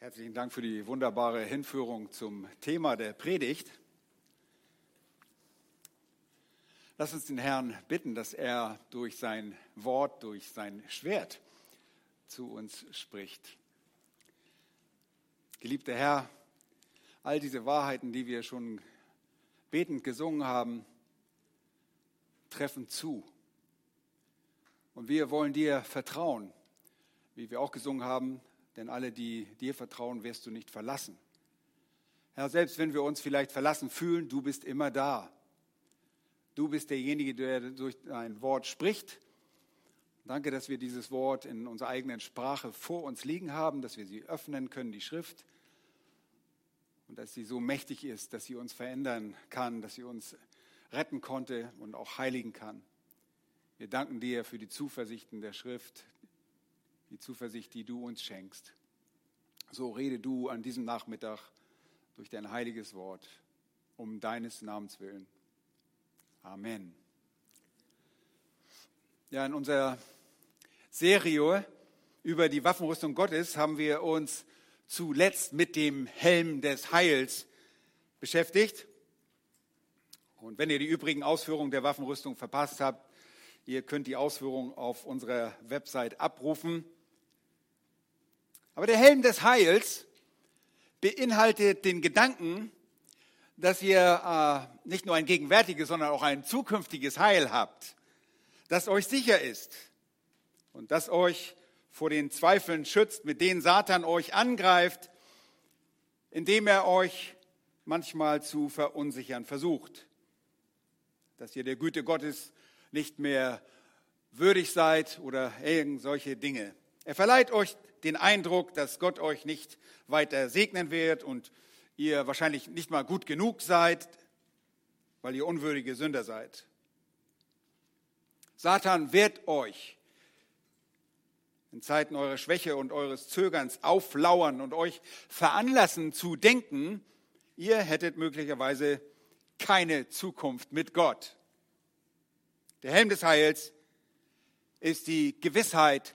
Herzlichen Dank für die wunderbare Hinführung zum Thema der Predigt. Lass uns den Herrn bitten, dass er durch sein Wort, durch sein Schwert zu uns spricht. Geliebter Herr, all diese Wahrheiten, die wir schon betend gesungen haben, treffen zu. Und wir wollen dir vertrauen, wie wir auch gesungen haben, denn alle, die dir vertrauen, wirst du nicht verlassen. Herr, selbst wenn wir uns vielleicht verlassen fühlen, du bist immer da. Du bist derjenige, der durch dein Wort spricht. Danke, dass wir dieses Wort in unserer eigenen Sprache vor uns liegen haben, dass wir sie öffnen können, die Schrift, und dass sie so mächtig ist, dass sie uns verändern kann, dass sie uns retten konnte und auch heiligen kann. Wir danken dir für die Zuversichten der Schrift, die Zuversicht, die du uns schenkst. So rede du an diesem Nachmittag durch dein heiliges Wort, um deines Namens willen. Amen. Ja, in unserer Serie über die Waffenrüstung Gottes haben wir uns zuletzt mit dem Helm des Heils beschäftigt. Und wenn ihr die übrigen Ausführungen der Waffenrüstung verpasst habt, ihr könnt die Ausführungen auf unserer Website abrufen. Aber der Helm des Heils beinhaltet den Gedanken, dass ihr äh, nicht nur ein gegenwärtiges, sondern auch ein zukünftiges Heil habt, das euch sicher ist und das euch vor den Zweifeln schützt, mit denen Satan euch angreift, indem er euch manchmal zu verunsichern versucht, dass ihr der Güte Gottes nicht mehr würdig seid oder irgend solche Dinge. Er verleiht euch den Eindruck, dass Gott euch nicht weiter segnen wird und ihr wahrscheinlich nicht mal gut genug seid, weil ihr unwürdige Sünder seid. Satan wird euch in Zeiten eurer Schwäche und eures Zögerns auflauern und euch veranlassen zu denken, ihr hättet möglicherweise keine Zukunft mit Gott. Der Helm des Heils ist die Gewissheit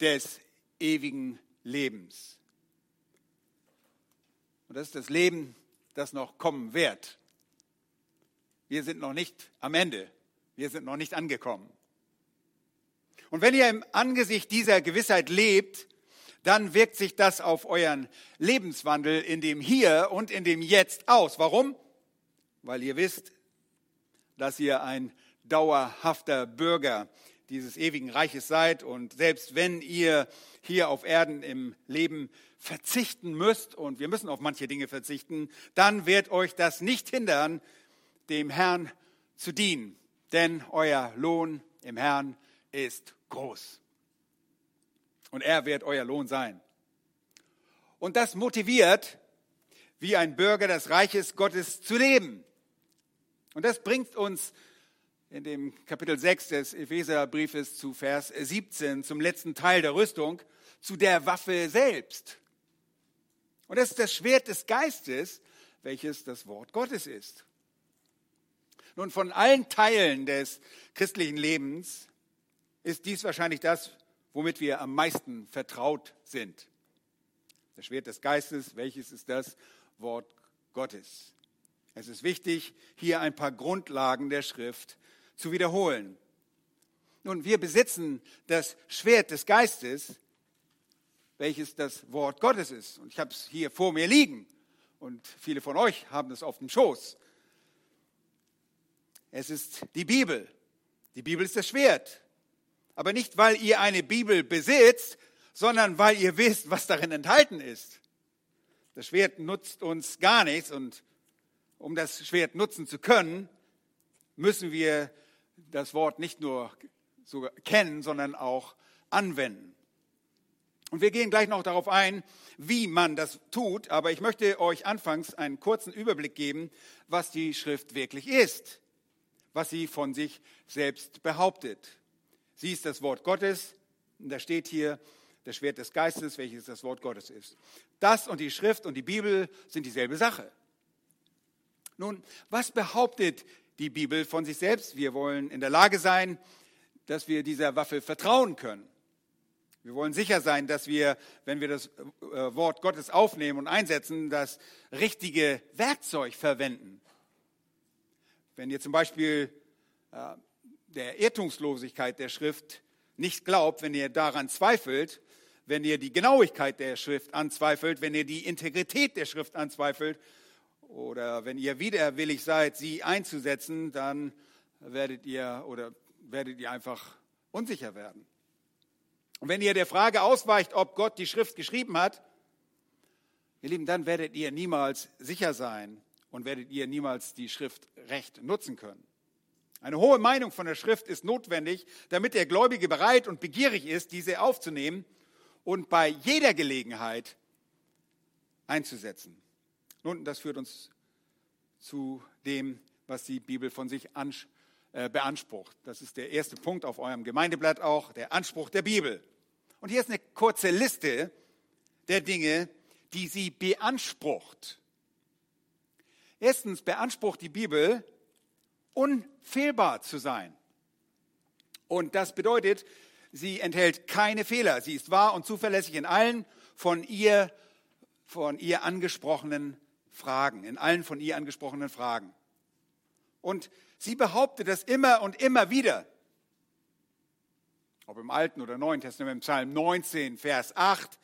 des ewigen Lebens. Und das ist das Leben, das noch kommen wird. Wir sind noch nicht am Ende. Wir sind noch nicht angekommen. Und wenn ihr im Angesicht dieser Gewissheit lebt, dann wirkt sich das auf euren Lebenswandel in dem Hier und in dem Jetzt aus. Warum? Weil ihr wisst, dass ihr ein dauerhafter Bürger dieses ewigen Reiches seid und selbst wenn ihr hier auf Erden im Leben verzichten müsst und wir müssen auf manche Dinge verzichten, dann wird euch das nicht hindern, dem Herrn zu dienen, denn euer Lohn im Herrn ist groß. Und er wird euer Lohn sein. Und das motiviert, wie ein Bürger des Reiches Gottes zu leben. Und das bringt uns in dem Kapitel 6 des Epheserbriefes zu Vers 17, zum letzten Teil der Rüstung, zu der Waffe selbst. Und das ist das Schwert des Geistes, welches das Wort Gottes ist. Nun, von allen Teilen des christlichen Lebens ist dies wahrscheinlich das, womit wir am meisten vertraut sind. Das Schwert des Geistes, welches ist das Wort Gottes? Es ist wichtig, hier ein paar Grundlagen der Schrift zu wiederholen. Nun, wir besitzen das Schwert des Geistes, welches das Wort Gottes ist. Und ich habe es hier vor mir liegen. Und viele von euch haben es auf dem Schoß. Es ist die Bibel. Die Bibel ist das Schwert. Aber nicht, weil ihr eine Bibel besitzt, sondern weil ihr wisst, was darin enthalten ist. Das Schwert nutzt uns gar nichts und um das Schwert nutzen zu können, müssen wir das Wort nicht nur so kennen, sondern auch anwenden. Und wir gehen gleich noch darauf ein, wie man das tut, aber ich möchte euch anfangs einen kurzen Überblick geben, was die Schrift wirklich ist, was sie von sich selbst behauptet. Sie ist das Wort Gottes, und da steht hier das Schwert des Geistes, welches das Wort Gottes ist. Das und die Schrift und die Bibel sind dieselbe Sache. Nun, was behauptet die Bibel von sich selbst. Wir wollen in der Lage sein, dass wir dieser Waffe vertrauen können. Wir wollen sicher sein, dass wir, wenn wir das äh, Wort Gottes aufnehmen und einsetzen, das richtige Werkzeug verwenden. Wenn ihr zum Beispiel äh, der Irrtumslosigkeit der Schrift nicht glaubt, wenn ihr daran zweifelt, wenn ihr die Genauigkeit der Schrift anzweifelt, wenn ihr die Integrität der Schrift anzweifelt oder wenn ihr widerwillig seid, sie einzusetzen, dann werdet ihr oder werdet ihr einfach unsicher werden. Und wenn ihr der Frage ausweicht, ob Gott die Schrift geschrieben hat, ihr Lieben, dann werdet ihr niemals sicher sein und werdet ihr niemals die Schrift recht nutzen können. Eine hohe Meinung von der Schrift ist notwendig, damit der Gläubige bereit und begierig ist, diese aufzunehmen und bei jeder Gelegenheit einzusetzen. Nun, das führt uns zu dem, was die Bibel von sich äh, beansprucht. Das ist der erste Punkt auf eurem Gemeindeblatt auch, der Anspruch der Bibel. Und hier ist eine kurze Liste der Dinge, die sie beansprucht. Erstens beansprucht die Bibel, unfehlbar zu sein. Und das bedeutet, sie enthält keine Fehler. Sie ist wahr und zuverlässig in allen von ihr, von ihr angesprochenen Fragen, in allen von ihr angesprochenen Fragen. Und sie behauptet das immer und immer wieder ob im Alten oder Neuen Testament, Psalm 19, Vers 8,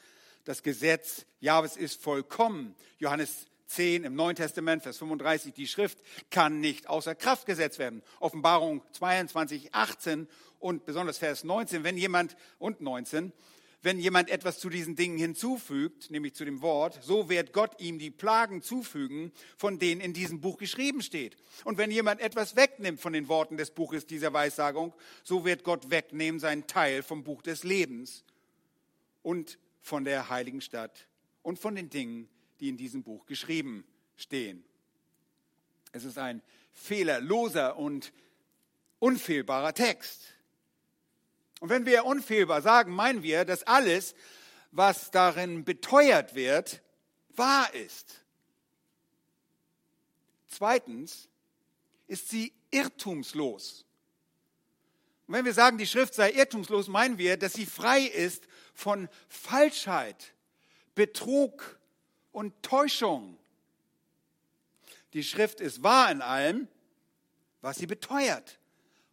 das Gesetz Jahwes ist vollkommen. Johannes 10 im Neuen Testament, Vers 35, die Schrift kann nicht außer Kraft gesetzt werden. Offenbarung 22, 18 und besonders Vers 19, wenn jemand, und 19, wenn jemand etwas zu diesen Dingen hinzufügt, nämlich zu dem Wort, so wird Gott ihm die Plagen zufügen, von denen in diesem Buch geschrieben steht. Und wenn jemand etwas wegnimmt von den Worten des Buches dieser Weissagung, so wird Gott wegnehmen seinen Teil vom Buch des Lebens und von der heiligen Stadt und von den Dingen, die in diesem Buch geschrieben stehen. Es ist ein fehlerloser und unfehlbarer Text. Und wenn wir unfehlbar sagen, meinen wir, dass alles, was darin beteuert wird, wahr ist. Zweitens ist sie irrtumslos. Und wenn wir sagen, die Schrift sei irrtumslos, meinen wir, dass sie frei ist von Falschheit, Betrug und Täuschung. Die Schrift ist wahr in allem, was sie beteuert.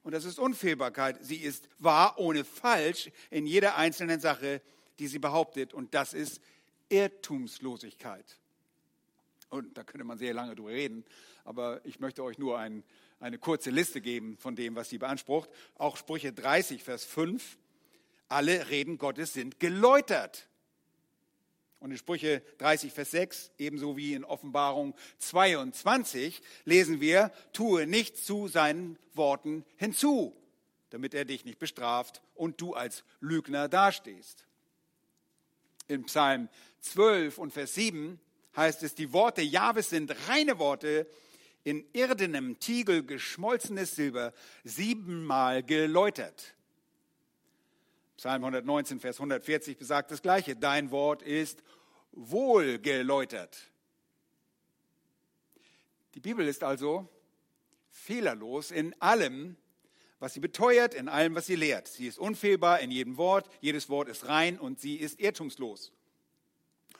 Und das ist Unfehlbarkeit. Sie ist wahr ohne falsch in jeder einzelnen Sache, die sie behauptet. Und das ist Irrtumslosigkeit. Und da könnte man sehr lange drüber reden. Aber ich möchte euch nur ein, eine kurze Liste geben von dem, was sie beansprucht. Auch Sprüche 30, Vers 5. Alle Reden Gottes sind geläutert. Und in Sprüche 30, Vers 6, ebenso wie in Offenbarung 22, lesen wir, tue nichts zu seinen Worten hinzu, damit er dich nicht bestraft und du als Lügner dastehst. In Psalm 12 und Vers 7 heißt es, die Worte Jahwes sind reine Worte, in irdenem Tiegel geschmolzenes Silber, siebenmal geläutert. Psalm 119, Vers 140 besagt das Gleiche. Dein Wort ist wohlgeläutert. Die Bibel ist also fehlerlos in allem, was sie beteuert, in allem, was sie lehrt. Sie ist unfehlbar in jedem Wort, jedes Wort ist rein und sie ist irrtumslos.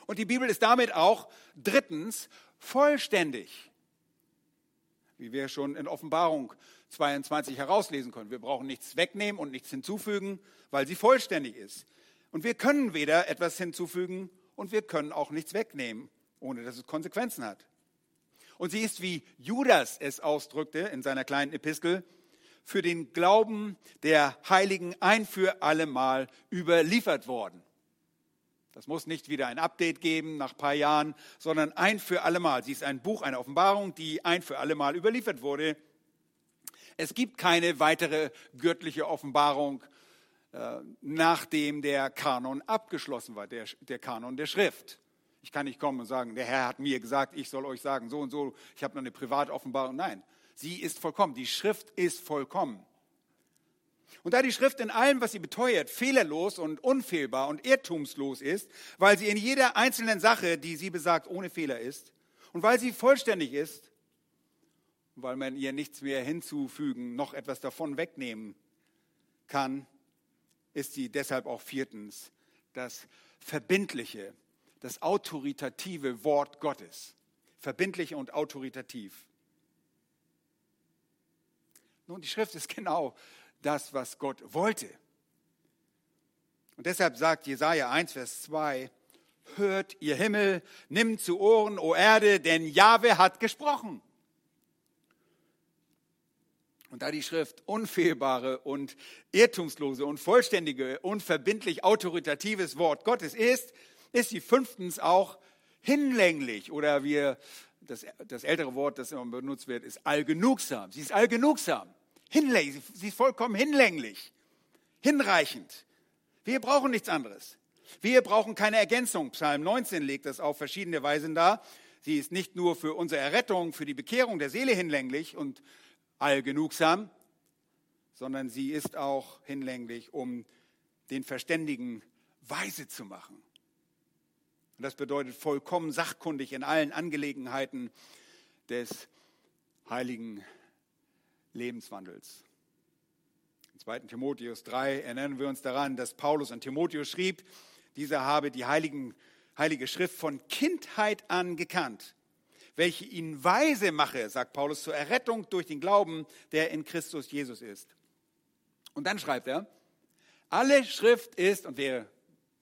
Und die Bibel ist damit auch drittens vollständig, wie wir schon in Offenbarung 22 herauslesen können. Wir brauchen nichts wegnehmen und nichts hinzufügen, weil sie vollständig ist. Und wir können weder etwas hinzufügen und wir können auch nichts wegnehmen, ohne dass es Konsequenzen hat. Und sie ist, wie Judas es ausdrückte in seiner kleinen Epistel, für den Glauben der Heiligen ein für allemal überliefert worden. Das muss nicht wieder ein Update geben nach ein paar Jahren, sondern ein für allemal. Sie ist ein Buch, eine Offenbarung, die ein für allemal überliefert wurde. Es gibt keine weitere göttliche Offenbarung äh, nachdem der Kanon abgeschlossen war, der, der Kanon der Schrift. Ich kann nicht kommen und sagen, der Herr hat mir gesagt, ich soll euch sagen, so und so, ich habe noch eine Privatoffenbarung. Nein, sie ist vollkommen. Die Schrift ist vollkommen. Und da die Schrift in allem, was sie beteuert, fehlerlos und unfehlbar und irrtumslos ist, weil sie in jeder einzelnen Sache, die sie besagt, ohne Fehler ist, und weil sie vollständig ist, weil man ihr nichts mehr hinzufügen, noch etwas davon wegnehmen kann, ist sie deshalb auch viertens das verbindliche, das autoritative Wort Gottes. Verbindlich und autoritativ. Nun, die Schrift ist genau das, was Gott wollte. Und deshalb sagt Jesaja 1, Vers 2, hört ihr Himmel, nimmt zu Ohren, o Erde, denn Jahwe hat gesprochen. Und da die Schrift unfehlbare und irrtumslose und vollständige und verbindlich autoritatives Wort Gottes ist, ist sie fünftens auch hinlänglich oder wir, das, das ältere Wort, das immer benutzt wird, ist allgenugsam. Sie ist allgenugsam, hinlänglich, sie ist vollkommen hinlänglich, hinreichend. Wir brauchen nichts anderes. Wir brauchen keine Ergänzung. Psalm 19 legt das auf verschiedene Weisen dar. Sie ist nicht nur für unsere Errettung, für die Bekehrung der Seele hinlänglich und allgenugsam, sondern sie ist auch hinlänglich, um den Verständigen weise zu machen. Und das bedeutet vollkommen sachkundig in allen Angelegenheiten des heiligen Lebenswandels. In 2. Timotheus 3 erinnern wir uns daran, dass Paulus an Timotheus schrieb, dieser habe die heiligen, heilige Schrift von Kindheit an gekannt welche ihn weise mache, sagt Paulus, zur Errettung durch den Glauben, der in Christus Jesus ist. Und dann schreibt er, alle Schrift ist, und wir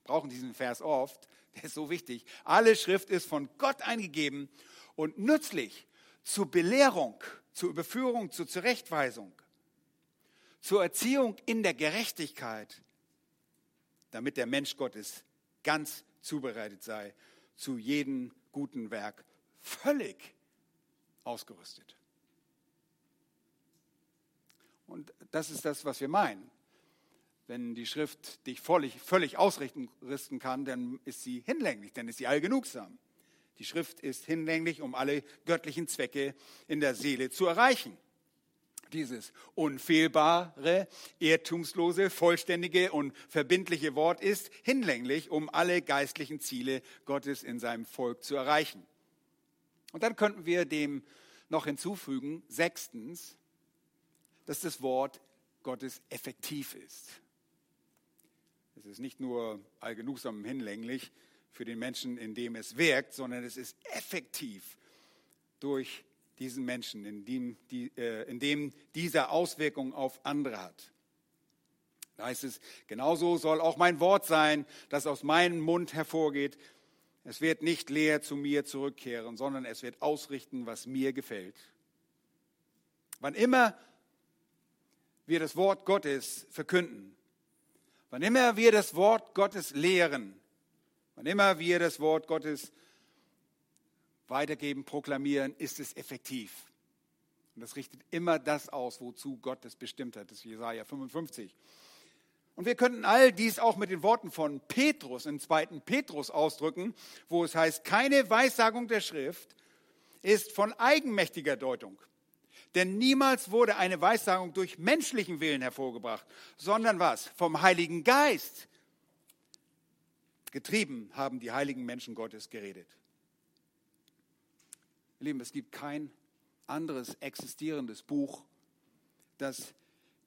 brauchen diesen Vers oft, der ist so wichtig, alle Schrift ist von Gott eingegeben und nützlich zur Belehrung, zur Überführung, zur Zurechtweisung, zur Erziehung in der Gerechtigkeit, damit der Mensch Gottes ganz zubereitet sei zu jedem guten Werk völlig ausgerüstet. Und das ist das, was wir meinen. Wenn die Schrift dich völlig, völlig ausrichten kann, dann ist sie hinlänglich, dann ist sie allgenugsam. Die Schrift ist hinlänglich, um alle göttlichen Zwecke in der Seele zu erreichen. Dieses unfehlbare, irrtumslose, vollständige und verbindliche Wort ist hinlänglich, um alle geistlichen Ziele Gottes in seinem Volk zu erreichen. Und dann könnten wir dem noch hinzufügen, sechstens, dass das Wort Gottes effektiv ist. Es ist nicht nur allgenugsam hinlänglich für den Menschen, in dem es wirkt, sondern es ist effektiv durch diesen Menschen, in dem, die, äh, in dem diese Auswirkungen auf andere hat. Da heißt es, genauso soll auch mein Wort sein, das aus meinem Mund hervorgeht. Es wird nicht leer zu mir zurückkehren, sondern es wird ausrichten, was mir gefällt. Wann immer wir das Wort Gottes verkünden, wann immer wir das Wort Gottes lehren, wann immer wir das Wort Gottes weitergeben, proklamieren, ist es effektiv. Und das richtet immer das aus, wozu Gott es bestimmt hat. Das ist Jesaja 55. Und wir könnten all dies auch mit den Worten von Petrus im zweiten Petrus ausdrücken, wo es heißt, keine Weissagung der Schrift ist von eigenmächtiger Deutung. Denn niemals wurde eine Weissagung durch menschlichen Willen hervorgebracht, sondern was? Vom Heiligen Geist. Getrieben haben die heiligen Menschen Gottes geredet. Lieben, es gibt kein anderes existierendes Buch, das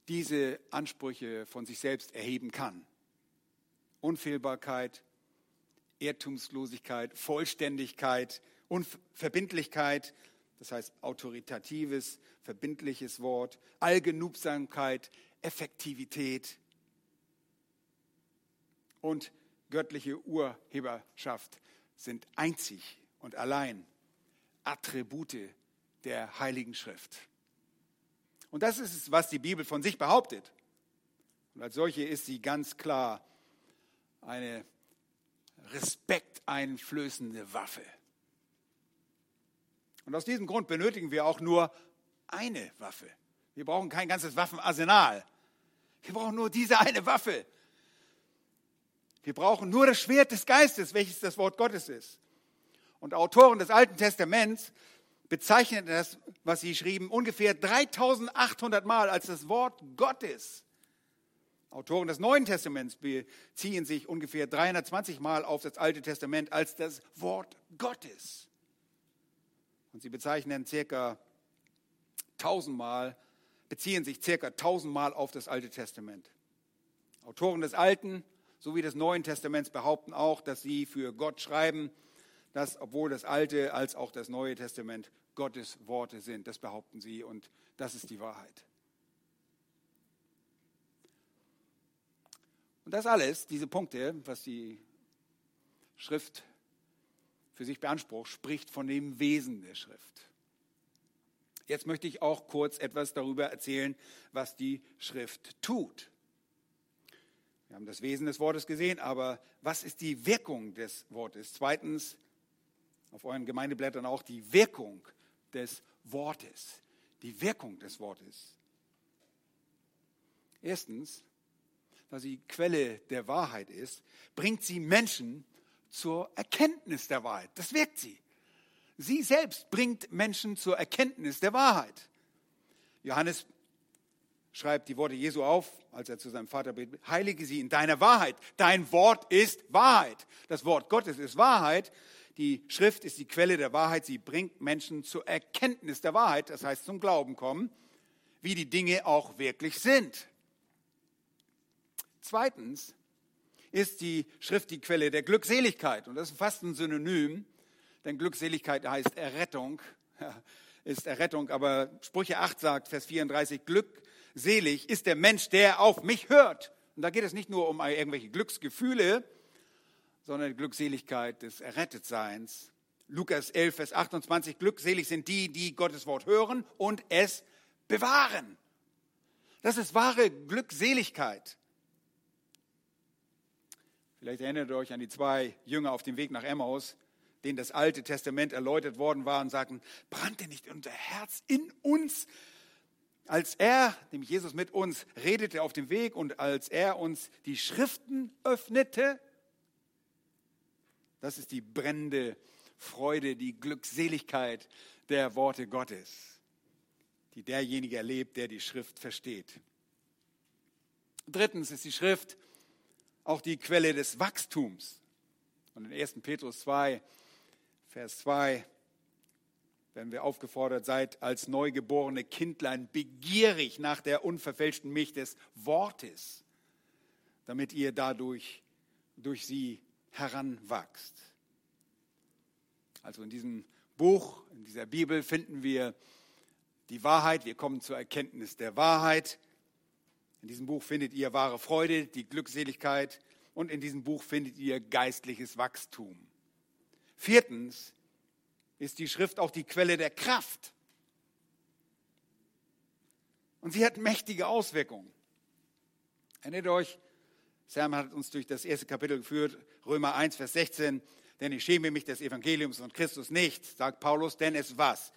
diese Ansprüche von sich selbst erheben kann. Unfehlbarkeit, Irrtumslosigkeit, Vollständigkeit, Unverbindlichkeit, das heißt autoritatives, verbindliches Wort, Allgenugsamkeit, Effektivität und göttliche Urheberschaft sind einzig und allein Attribute der Heiligen Schrift. Und das ist es, was die Bibel von sich behauptet. Und als solche ist sie ganz klar eine respekteinflößende Waffe. Und aus diesem Grund benötigen wir auch nur eine Waffe. Wir brauchen kein ganzes Waffenarsenal. Wir brauchen nur diese eine Waffe. Wir brauchen nur das Schwert des Geistes, welches das Wort Gottes ist. Und Autoren des Alten Testaments bezeichnet das, was sie schrieben, ungefähr 3800 Mal als das Wort Gottes. Autoren des Neuen Testaments beziehen sich ungefähr 320 Mal auf das Alte Testament als das Wort Gottes. Und sie bezeichnen circa 1000 Mal, beziehen sich circa 1000 Mal auf das Alte Testament. Autoren des Alten so wie das Neue Testament behaupten auch, dass sie für Gott schreiben, dass obwohl das Alte als auch das Neue Testament Gottes Worte sind. Das behaupten sie und das ist die Wahrheit. Und das alles, diese Punkte, was die Schrift für sich beansprucht, spricht von dem Wesen der Schrift. Jetzt möchte ich auch kurz etwas darüber erzählen, was die Schrift tut. Wir haben das Wesen des Wortes gesehen, aber was ist die Wirkung des Wortes? Zweitens, auf euren Gemeindeblättern auch die Wirkung des Wortes. Die Wirkung des Wortes. Erstens, da sie Quelle der Wahrheit ist, bringt sie Menschen zur Erkenntnis der Wahrheit. Das wirkt sie. Sie selbst bringt Menschen zur Erkenntnis der Wahrheit. Johannes schreibt die Worte Jesu auf, als er zu seinem Vater betet, heilige sie in deiner Wahrheit. Dein Wort ist Wahrheit. Das Wort Gottes ist Wahrheit. Die Schrift ist die Quelle der Wahrheit. Sie bringt Menschen zur Erkenntnis der Wahrheit, das heißt zum Glauben kommen, wie die Dinge auch wirklich sind. Zweitens ist die Schrift die Quelle der Glückseligkeit. Und das ist fast ein Synonym, denn Glückseligkeit heißt Errettung, ist Errettung. Aber Sprüche 8 sagt, Vers 34, glückselig ist der Mensch, der auf mich hört. Und da geht es nicht nur um irgendwelche Glücksgefühle, sondern die Glückseligkeit des Errettetseins. Lukas 11, Vers 28, glückselig sind die, die Gottes Wort hören und es bewahren. Das ist wahre Glückseligkeit. Vielleicht erinnert ihr euch an die zwei Jünger auf dem Weg nach Emmaus, denen das Alte Testament erläutert worden war und sagten, brannte nicht unser Herz in uns, als er, nämlich Jesus mit uns, redete auf dem Weg und als er uns die Schriften öffnete. Das ist die brennende Freude, die Glückseligkeit der Worte Gottes, die derjenige erlebt, der die Schrift versteht. Drittens ist die Schrift auch die Quelle des Wachstums. Und in 1. Petrus 2, Vers 2 werden wir aufgefordert, seid als neugeborene Kindlein begierig nach der unverfälschten Milch des Wortes, damit ihr dadurch durch sie heranwachst. Also in diesem Buch, in dieser Bibel finden wir die Wahrheit, wir kommen zur Erkenntnis der Wahrheit. In diesem Buch findet ihr wahre Freude, die Glückseligkeit und in diesem Buch findet ihr geistliches Wachstum. Viertens ist die Schrift auch die Quelle der Kraft. Und sie hat mächtige Auswirkungen. Erinnert euch, Sam hat uns durch das erste Kapitel geführt, Römer 1, Vers 16, denn ich schäme mich des Evangeliums und Christus nicht, sagt Paulus, denn es was?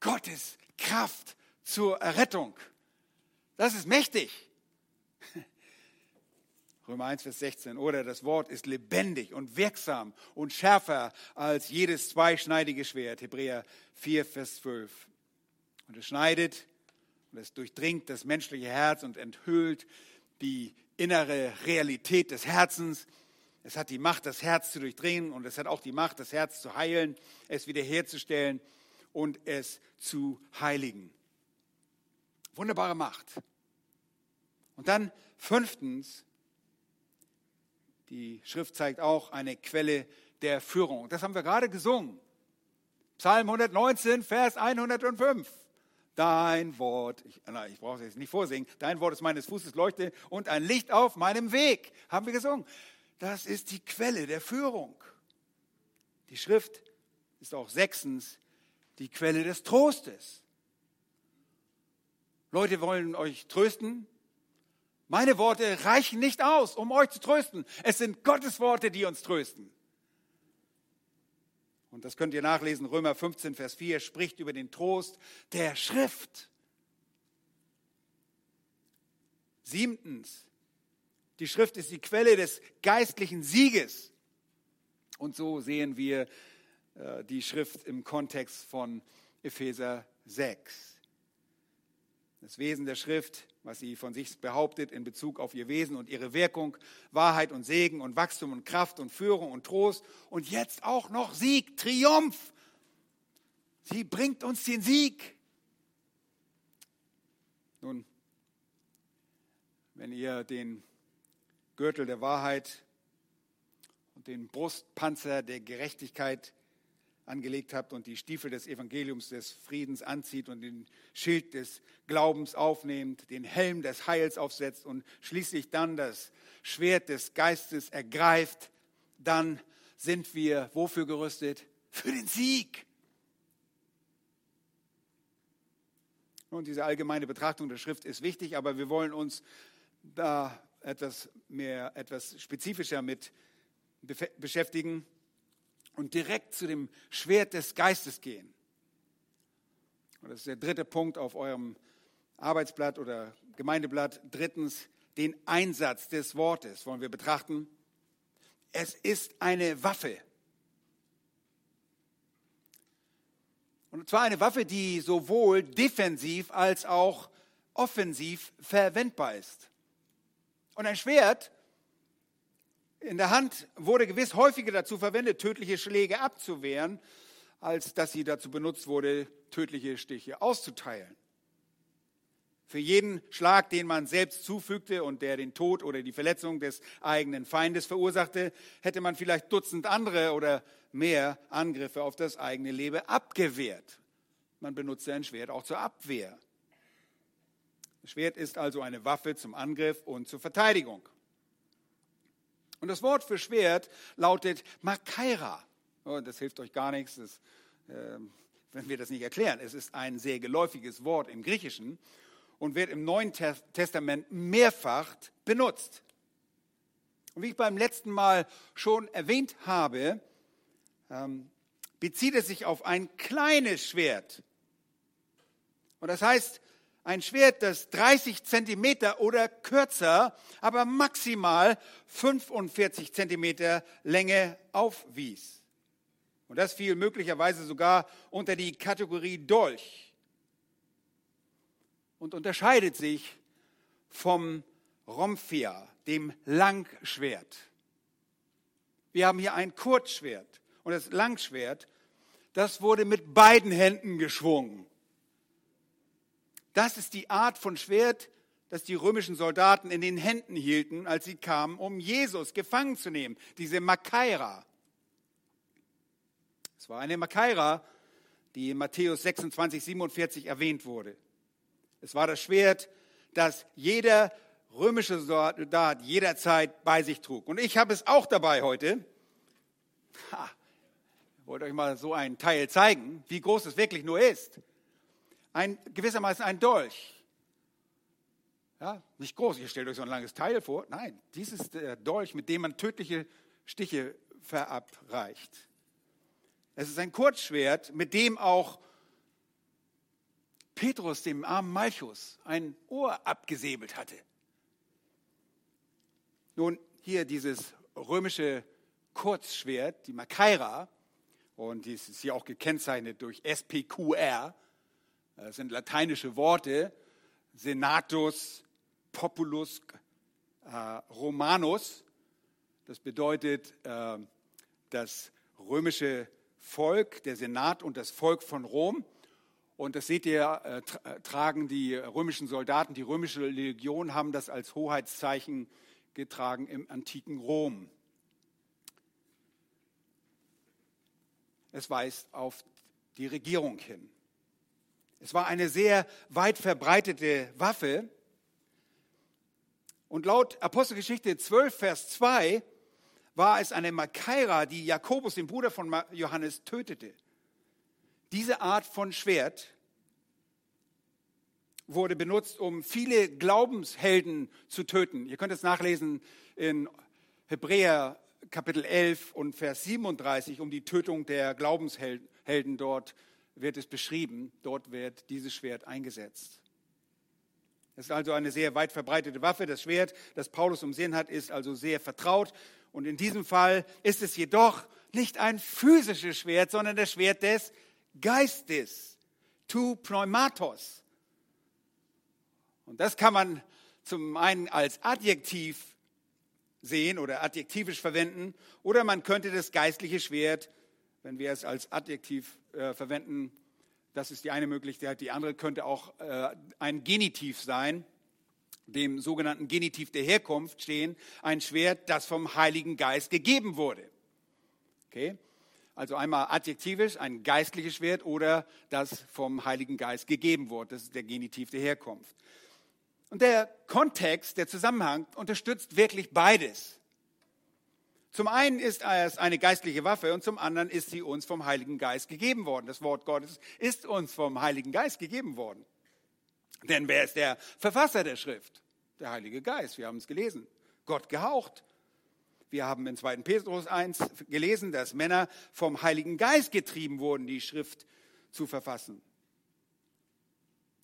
Gottes Kraft zur Errettung das ist mächtig. Römer 1, Vers 16. Oder das Wort ist lebendig und wirksam und schärfer als jedes zweischneidige Schwert. Hebräer 4, Vers 12. Und es schneidet und es durchdringt das menschliche Herz und enthüllt die innere Realität des Herzens. Es hat die Macht, das Herz zu durchdringen und es hat auch die Macht, das Herz zu heilen, es wiederherzustellen und es zu heiligen. Wunderbare Macht. Und dann fünftens, die Schrift zeigt auch eine Quelle der Führung. Das haben wir gerade gesungen. Psalm 119, Vers 105. Dein Wort, ich, ich brauche es jetzt nicht vorsingen, dein Wort ist meines Fußes Leuchte und ein Licht auf meinem Weg, haben wir gesungen. Das ist die Quelle der Führung. Die Schrift ist auch sechstens die Quelle des Trostes. Leute wollen euch trösten, meine Worte reichen nicht aus, um euch zu trösten. Es sind Gottes Worte, die uns trösten. Und das könnt ihr nachlesen. Römer 15, Vers 4 spricht über den Trost der Schrift. Siebtens, die Schrift ist die Quelle des geistlichen Sieges. Und so sehen wir äh, die Schrift im Kontext von Epheser 6. Das Wesen der Schrift was sie von sich behauptet in Bezug auf ihr Wesen und ihre Wirkung, Wahrheit und Segen und Wachstum und Kraft und Führung und Trost und jetzt auch noch Sieg, Triumph. Sie bringt uns den Sieg. Nun, wenn ihr den Gürtel der Wahrheit und den Brustpanzer der Gerechtigkeit angelegt habt und die Stiefel des Evangeliums des Friedens anzieht und den Schild des Glaubens aufnehmt, den Helm des Heils aufsetzt und schließlich dann das Schwert des Geistes ergreift, dann sind wir wofür gerüstet? Für den Sieg. Und diese allgemeine Betrachtung der Schrift ist wichtig, aber wir wollen uns da etwas mehr, etwas spezifischer mit beschäftigen und direkt zu dem Schwert des Geistes gehen. Und das ist der dritte Punkt auf eurem Arbeitsblatt oder Gemeindeblatt. Drittens, den Einsatz des Wortes wollen wir betrachten. Es ist eine Waffe. Und zwar eine Waffe, die sowohl defensiv als auch offensiv verwendbar ist. Und ein Schwert in der Hand wurde gewiss häufiger dazu verwendet, tödliche Schläge abzuwehren, als dass sie dazu benutzt wurde, tödliche Stiche auszuteilen. Für jeden Schlag, den man selbst zufügte und der den Tod oder die Verletzung des eigenen Feindes verursachte, hätte man vielleicht Dutzend andere oder mehr Angriffe auf das eigene Leben abgewehrt. Man benutzte ein Schwert auch zur Abwehr. Das Schwert ist also eine Waffe zum Angriff und zur Verteidigung. Und das Wort für Schwert lautet Makaira. Oh, das hilft euch gar nichts, das, äh, wenn wir das nicht erklären. Es ist ein sehr geläufiges Wort im Griechischen und wird im Neuen Testament mehrfach benutzt. Und wie ich beim letzten Mal schon erwähnt habe, ähm, bezieht es sich auf ein kleines Schwert. Und das heißt, ein Schwert, das 30 Zentimeter oder kürzer, aber maximal 45 Zentimeter Länge aufwies. Und das fiel möglicherweise sogar unter die Kategorie Dolch und unterscheidet sich vom Romphia, dem Langschwert. Wir haben hier ein Kurzschwert und das Langschwert, das wurde mit beiden Händen geschwungen. Das ist die Art von Schwert, das die römischen Soldaten in den Händen hielten, als sie kamen, um Jesus gefangen zu nehmen. Diese Makaira. Es war eine Makaira, die in Matthäus 26, 47 erwähnt wurde. Es war das Schwert, das jeder römische Soldat jederzeit bei sich trug. Und ich habe es auch dabei heute. Ha, ich wollte euch mal so einen Teil zeigen, wie groß es wirklich nur ist ein, gewissermaßen ein Dolch. Ja, nicht groß, ihr stellt euch so ein langes Teil vor. Nein, dies ist der Dolch, mit dem man tödliche Stiche verabreicht. Es ist ein Kurzschwert, mit dem auch Petrus, dem armen Malchus, ein Ohr abgesäbelt hatte. Nun, hier dieses römische Kurzschwert, die Makaira, und dies ist hier auch gekennzeichnet durch SPQR, das äh, sind lateinische Worte, Senatus, Populus, äh, Romanus. Das bedeutet äh, das römische Volk, der Senat und das Volk von Rom. Und das seht ihr, äh, äh, tragen die römischen Soldaten, die römische Legion haben das als Hoheitszeichen getragen im antiken Rom. Es weist auf die Regierung hin. Es war eine sehr weit verbreitete Waffe. Und laut Apostelgeschichte 12, Vers 2 war es eine Makaira, die Jakobus, den Bruder von Johannes, tötete. Diese Art von Schwert wurde benutzt, um viele Glaubenshelden zu töten. Ihr könnt es nachlesen in Hebräer Kapitel 11 und Vers 37 um die Tötung der Glaubenshelden dort wird es beschrieben, dort wird dieses Schwert eingesetzt. Es ist also eine sehr weit verbreitete Waffe. Das Schwert, das Paulus um Sinn hat, ist also sehr vertraut. Und in diesem Fall ist es jedoch nicht ein physisches Schwert, sondern das Schwert des Geistes. Tu pneumatos. Und das kann man zum einen als Adjektiv sehen oder adjektivisch verwenden, oder man könnte das geistliche Schwert wenn wir es als Adjektiv äh, verwenden. Das ist die eine Möglichkeit. Die andere könnte auch äh, ein Genitiv sein. dem sogenannten Genitiv der Herkunft stehen, ein Schwert, das vom Heiligen Geist gegeben wurde. Okay? Also einmal adjektivisch, ein geistliches Schwert oder das vom Heiligen Geist gegeben wurde. Das ist der Genitiv der Herkunft. Und der Kontext, der Zusammenhang unterstützt wirklich beides. Zum einen ist es eine geistliche Waffe und zum anderen ist sie uns vom Heiligen Geist gegeben worden. Das Wort Gottes ist uns vom Heiligen Geist gegeben worden. Denn wer ist der Verfasser der Schrift? Der Heilige Geist. Wir haben es gelesen. Gott gehaucht. Wir haben in 2. Petrus 1 gelesen, dass Männer vom Heiligen Geist getrieben wurden, die Schrift zu verfassen.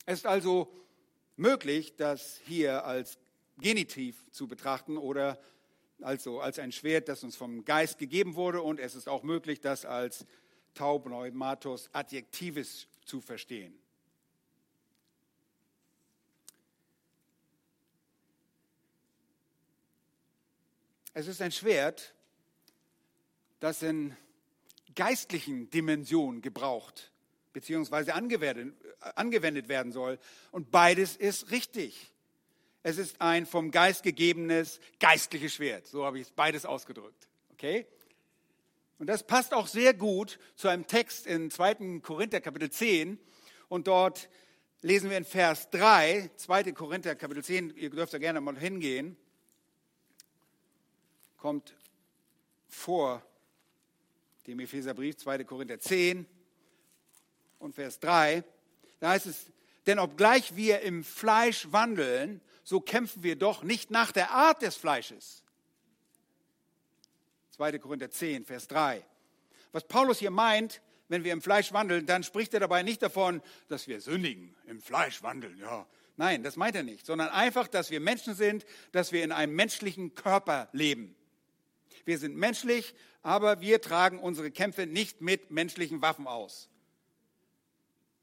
Es ist also möglich, das hier als Genitiv zu betrachten oder also als ein Schwert, das uns vom Geist gegeben wurde. Und es ist auch möglich, das als Taubneumatos Adjektives zu verstehen. Es ist ein Schwert, das in geistlichen Dimensionen gebraucht bzw. angewendet werden soll. Und beides ist richtig. Es ist ein vom Geist gegebenes geistliches Schwert. So habe ich es beides ausgedrückt. Okay? Und das passt auch sehr gut zu einem Text in 2. Korinther Kapitel 10. Und dort lesen wir in Vers 3, 2. Korinther Kapitel 10, ihr dürft da gerne mal hingehen kommt vor dem Epheserbrief 2. Korinther 10 und Vers 3. Da heißt es, denn obgleich wir im Fleisch wandeln, so kämpfen wir doch nicht nach der Art des Fleisches. 2. Korinther 10, Vers 3. Was Paulus hier meint, wenn wir im Fleisch wandeln, dann spricht er dabei nicht davon, dass wir sündigen, im Fleisch wandeln, ja. Nein, das meint er nicht, sondern einfach, dass wir Menschen sind, dass wir in einem menschlichen Körper leben. Wir sind menschlich, aber wir tragen unsere Kämpfe nicht mit menschlichen Waffen aus.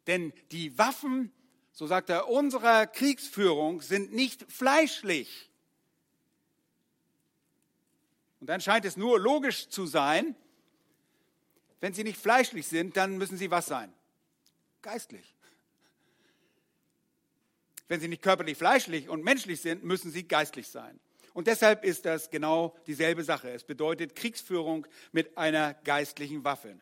Denn die Waffen, so sagt er, unserer Kriegsführung sind nicht fleischlich. Und dann scheint es nur logisch zu sein, wenn sie nicht fleischlich sind, dann müssen sie was sein? Geistlich. Wenn sie nicht körperlich fleischlich und menschlich sind, müssen sie geistlich sein. Und deshalb ist das genau dieselbe Sache. Es bedeutet Kriegsführung mit einer geistlichen Waffe.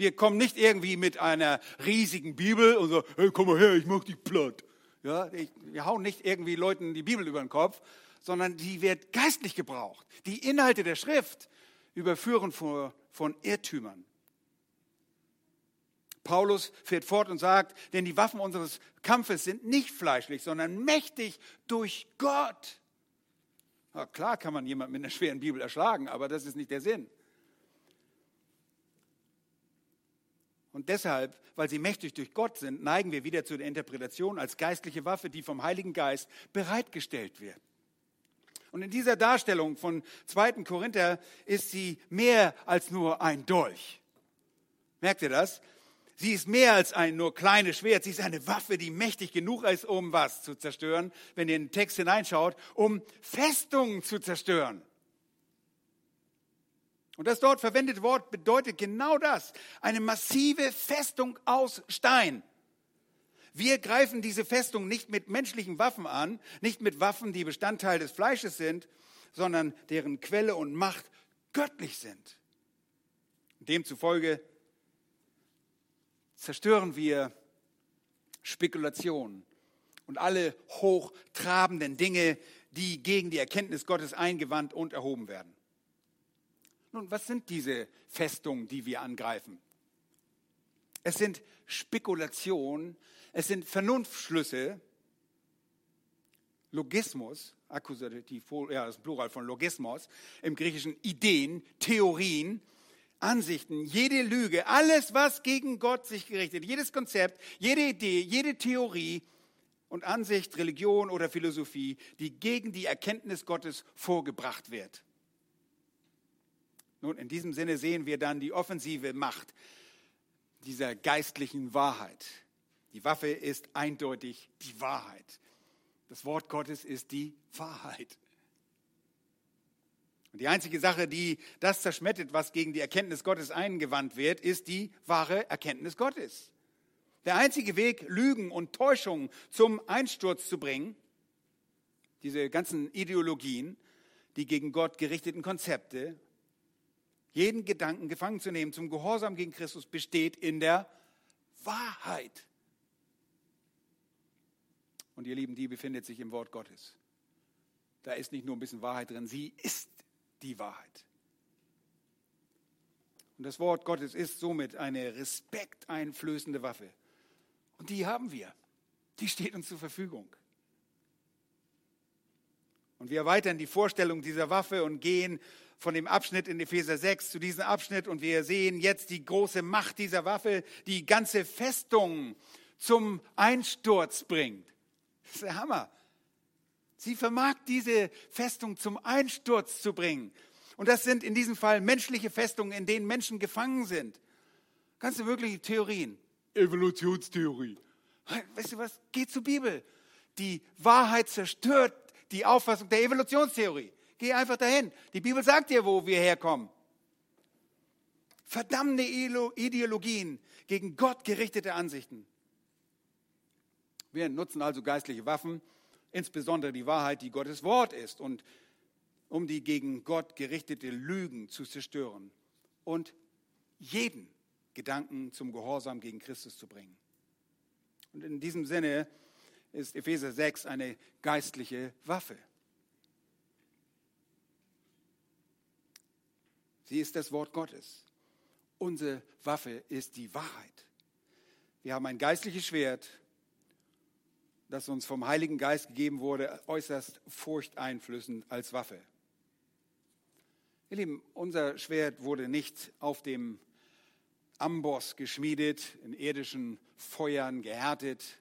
Wir kommen nicht irgendwie mit einer riesigen Bibel und so, hey, komm mal her, ich mach dich platt. Ja, ich, wir hauen nicht irgendwie Leuten die Bibel über den Kopf, sondern die wird geistlich gebraucht. Die Inhalte der Schrift überführen von, von Irrtümern. Paulus fährt fort und sagt, denn die Waffen unseres Kampfes sind nicht fleischlich, sondern mächtig durch Gott na klar kann man jemanden mit einer schweren Bibel erschlagen, aber das ist nicht der Sinn. Und deshalb, weil sie mächtig durch Gott sind, neigen wir wieder zu der Interpretation als geistliche Waffe, die vom Heiligen Geist bereitgestellt wird. Und in dieser Darstellung von 2. Korinther ist sie mehr als nur ein Dolch. Merkt ihr das? Sie ist mehr als ein nur kleines Schwert. Sie ist eine Waffe, die mächtig genug ist, um was zu zerstören, wenn ihr in den Text hineinschaut, um Festungen zu zerstören. Und das dort verwendete Wort bedeutet genau das. Eine massive Festung aus Stein. Wir greifen diese Festung nicht mit menschlichen Waffen an, nicht mit Waffen, die Bestandteil des Fleisches sind, sondern deren Quelle und Macht göttlich sind. Demzufolge zerstören wir Spekulationen und alle hochtrabenden Dinge, die gegen die Erkenntnis Gottes eingewandt und erhoben werden. Nun, was sind diese Festungen, die wir angreifen? Es sind Spekulationen, es sind Vernunftschlüsse, Logismus, Akkusativ, ja, das Plural von Logismus, im Griechischen Ideen, Theorien, Ansichten, jede Lüge, alles, was gegen Gott sich gerichtet, jedes Konzept, jede Idee, jede Theorie und Ansicht, Religion oder Philosophie, die gegen die Erkenntnis Gottes vorgebracht wird. Nun, in diesem Sinne sehen wir dann die offensive Macht dieser geistlichen Wahrheit. Die Waffe ist eindeutig die Wahrheit. Das Wort Gottes ist die Wahrheit. Und die einzige Sache, die das zerschmettert, was gegen die Erkenntnis Gottes eingewandt wird, ist die wahre Erkenntnis Gottes. Der einzige Weg, Lügen und Täuschungen zum Einsturz zu bringen, diese ganzen Ideologien, die gegen Gott gerichteten Konzepte, jeden Gedanken gefangen zu nehmen zum Gehorsam gegen Christus besteht in der Wahrheit. Und ihr Lieben, die befindet sich im Wort Gottes. Da ist nicht nur ein bisschen Wahrheit drin, sie ist die Wahrheit. Und das Wort Gottes ist somit eine respekteinflößende Waffe. Und die haben wir. Die steht uns zur Verfügung. Und wir erweitern die Vorstellung dieser Waffe und gehen von dem Abschnitt in Epheser 6 zu diesem Abschnitt und wir sehen jetzt die große Macht dieser Waffe, die ganze Festung zum Einsturz bringt. Das ist der Hammer. Sie vermag diese Festung zum Einsturz zu bringen. Und das sind in diesem Fall menschliche Festungen, in denen Menschen gefangen sind. Ganz wirkliche Theorien. Evolutionstheorie. Weißt du was? Geh zur Bibel. Die Wahrheit zerstört die Auffassung der Evolutionstheorie. Geh einfach dahin. Die Bibel sagt dir, wo wir herkommen. Verdammte Ideologien gegen Gott gerichtete Ansichten. Wir nutzen also geistliche Waffen, insbesondere die Wahrheit, die Gottes Wort ist, und um die gegen Gott gerichtete Lügen zu zerstören und jeden Gedanken zum Gehorsam gegen Christus zu bringen. Und in diesem Sinne ist Epheser 6 eine geistliche Waffe. Sie ist das Wort Gottes. Unsere Waffe ist die Wahrheit. Wir haben ein geistliches Schwert, das uns vom Heiligen Geist gegeben wurde, äußerst furchteinflößend als Waffe. Ihr Lieben, unser Schwert wurde nicht auf dem Amboss geschmiedet, in irdischen Feuern gehärtet,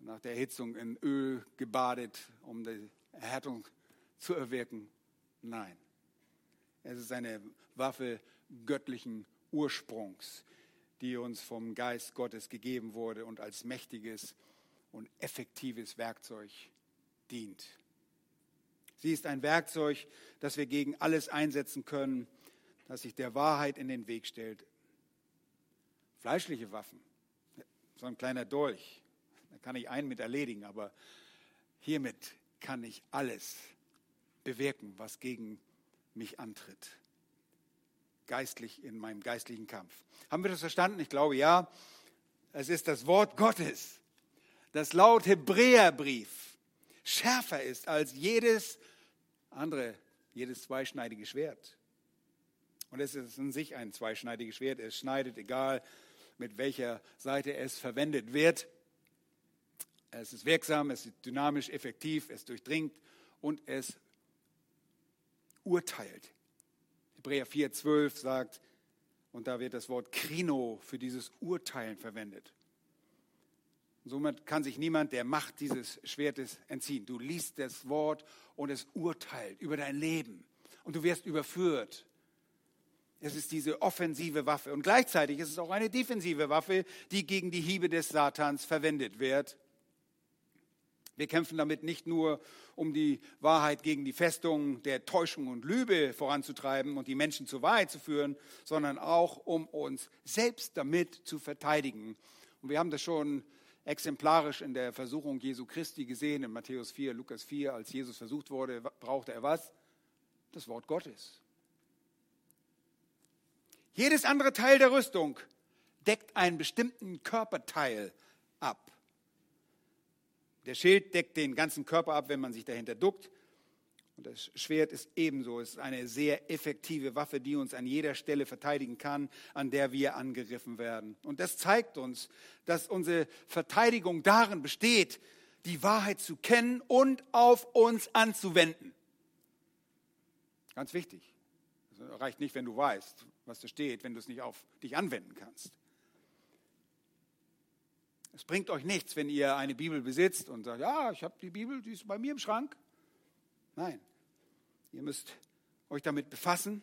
nach der Erhitzung in Öl gebadet, um die Erhärtung zu erwirken. Nein, es ist eine Waffe göttlichen Ursprungs, die uns vom Geist Gottes gegeben wurde und als mächtiges und effektives Werkzeug dient. Sie ist ein Werkzeug, das wir gegen alles einsetzen können, das sich der Wahrheit in den Weg stellt. Fleischliche Waffen, so ein kleiner Dolch, da kann ich einen mit erledigen, aber hiermit kann ich alles bewirken, was gegen mich antritt. Geistlich in meinem geistlichen Kampf. Haben wir das verstanden? Ich glaube ja. Es ist das Wort Gottes, das laut Hebräerbrief schärfer ist als jedes andere, jedes zweischneidige Schwert. Und es ist in sich ein zweischneidiges Schwert. Es schneidet, egal mit welcher Seite es verwendet wird. Es ist wirksam, es ist dynamisch, effektiv, es durchdringt und es urteilt. Hebräer 4,12 sagt, und da wird das Wort Krino für dieses Urteilen verwendet. somit kann sich niemand der Macht dieses Schwertes entziehen. Du liest das Wort und es urteilt über dein Leben und du wirst überführt. Es ist diese offensive Waffe und gleichzeitig ist es auch eine defensive Waffe, die gegen die Hiebe des Satans verwendet wird. Wir kämpfen damit nicht nur, um die Wahrheit gegen die Festung der Täuschung und Lüge voranzutreiben und die Menschen zur Wahrheit zu führen, sondern auch, um uns selbst damit zu verteidigen. Und wir haben das schon exemplarisch in der Versuchung Jesu Christi gesehen, in Matthäus 4, Lukas 4, als Jesus versucht wurde, brauchte er was? Das Wort Gottes. Jedes andere Teil der Rüstung deckt einen bestimmten Körperteil ab. Der Schild deckt den ganzen Körper ab, wenn man sich dahinter duckt. Und das Schwert ist ebenso. Es ist eine sehr effektive Waffe, die uns an jeder Stelle verteidigen kann, an der wir angegriffen werden. Und das zeigt uns, dass unsere Verteidigung darin besteht, die Wahrheit zu kennen und auf uns anzuwenden. Ganz wichtig. Es reicht nicht, wenn du weißt, was da steht, wenn du es nicht auf dich anwenden kannst. Es bringt euch nichts, wenn ihr eine Bibel besitzt und sagt, ja, ich habe die Bibel, die ist bei mir im Schrank. Nein, ihr müsst euch damit befassen.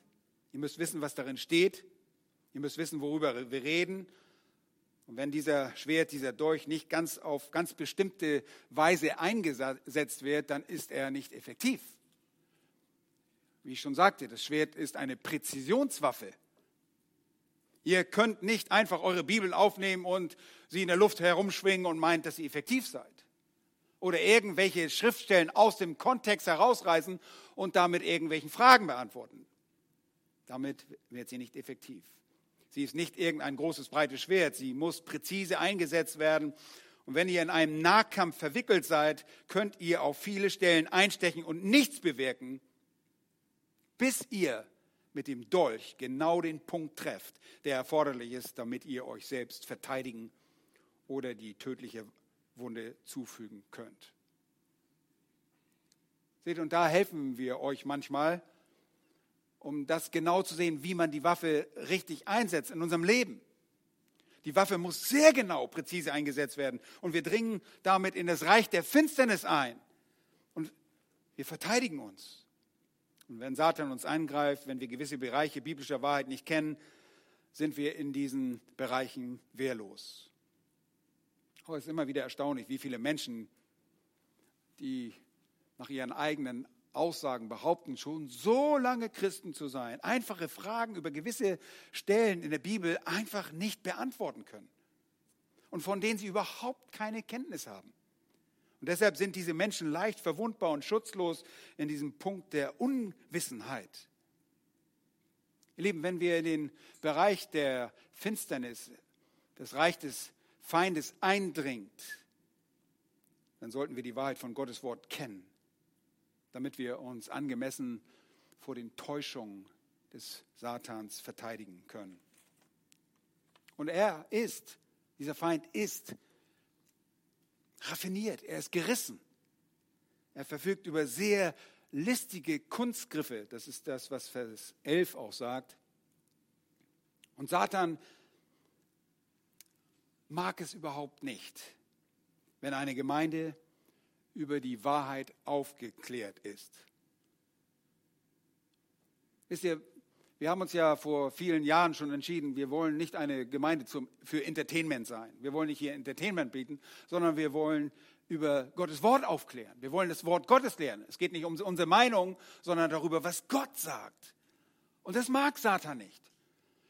Ihr müsst wissen, was darin steht. Ihr müsst wissen, worüber wir reden. Und wenn dieser Schwert, dieser Dolch nicht ganz auf ganz bestimmte Weise eingesetzt wird, dann ist er nicht effektiv. Wie ich schon sagte, das Schwert ist eine Präzisionswaffe. Ihr könnt nicht einfach eure Bibel aufnehmen und sie in der Luft herumschwingen und meint, dass ihr effektiv seid. oder irgendwelche Schriftstellen aus dem Kontext herausreißen und damit irgendwelchen Fragen beantworten. Damit wird sie nicht effektiv. Sie ist nicht irgendein großes, breites Schwert. Sie muss präzise eingesetzt werden. Und wenn ihr in einem Nahkampf verwickelt seid, könnt ihr auf viele Stellen einstechen und nichts bewirken, bis ihr mit dem Dolch genau den Punkt trefft, der erforderlich ist, damit ihr euch selbst verteidigen oder die tödliche Wunde zufügen könnt. Seht, und da helfen wir euch manchmal, um das genau zu sehen, wie man die Waffe richtig einsetzt in unserem Leben. Die Waffe muss sehr genau, präzise eingesetzt werden. Und wir dringen damit in das Reich der Finsternis ein. Und wir verteidigen uns. Und wenn Satan uns angreift, wenn wir gewisse Bereiche biblischer Wahrheit nicht kennen, sind wir in diesen Bereichen wehrlos. Aber es ist immer wieder erstaunlich, wie viele Menschen, die nach ihren eigenen Aussagen behaupten, schon so lange Christen zu sein, einfache Fragen über gewisse Stellen in der Bibel einfach nicht beantworten können und von denen sie überhaupt keine Kenntnis haben. Und deshalb sind diese Menschen leicht verwundbar und schutzlos in diesem Punkt der Unwissenheit. Ihr Lieben, wenn wir in den Bereich der Finsternis, das Reich des Feindes eindringt, dann sollten wir die Wahrheit von Gottes Wort kennen damit wir uns angemessen vor den Täuschungen des Satans verteidigen können. Und er ist, dieser Feind ist raffiniert, er ist gerissen. Er verfügt über sehr listige Kunstgriffe, das ist das, was Vers 11 auch sagt. Und Satan mag es überhaupt nicht, wenn eine Gemeinde über die Wahrheit aufgeklärt ist. Wisst ihr, wir haben uns ja vor vielen Jahren schon entschieden, wir wollen nicht eine Gemeinde zum, für Entertainment sein. Wir wollen nicht hier Entertainment bieten, sondern wir wollen über Gottes Wort aufklären. Wir wollen das Wort Gottes lernen. Es geht nicht um unsere Meinung, sondern darüber, was Gott sagt. Und das mag Satan nicht.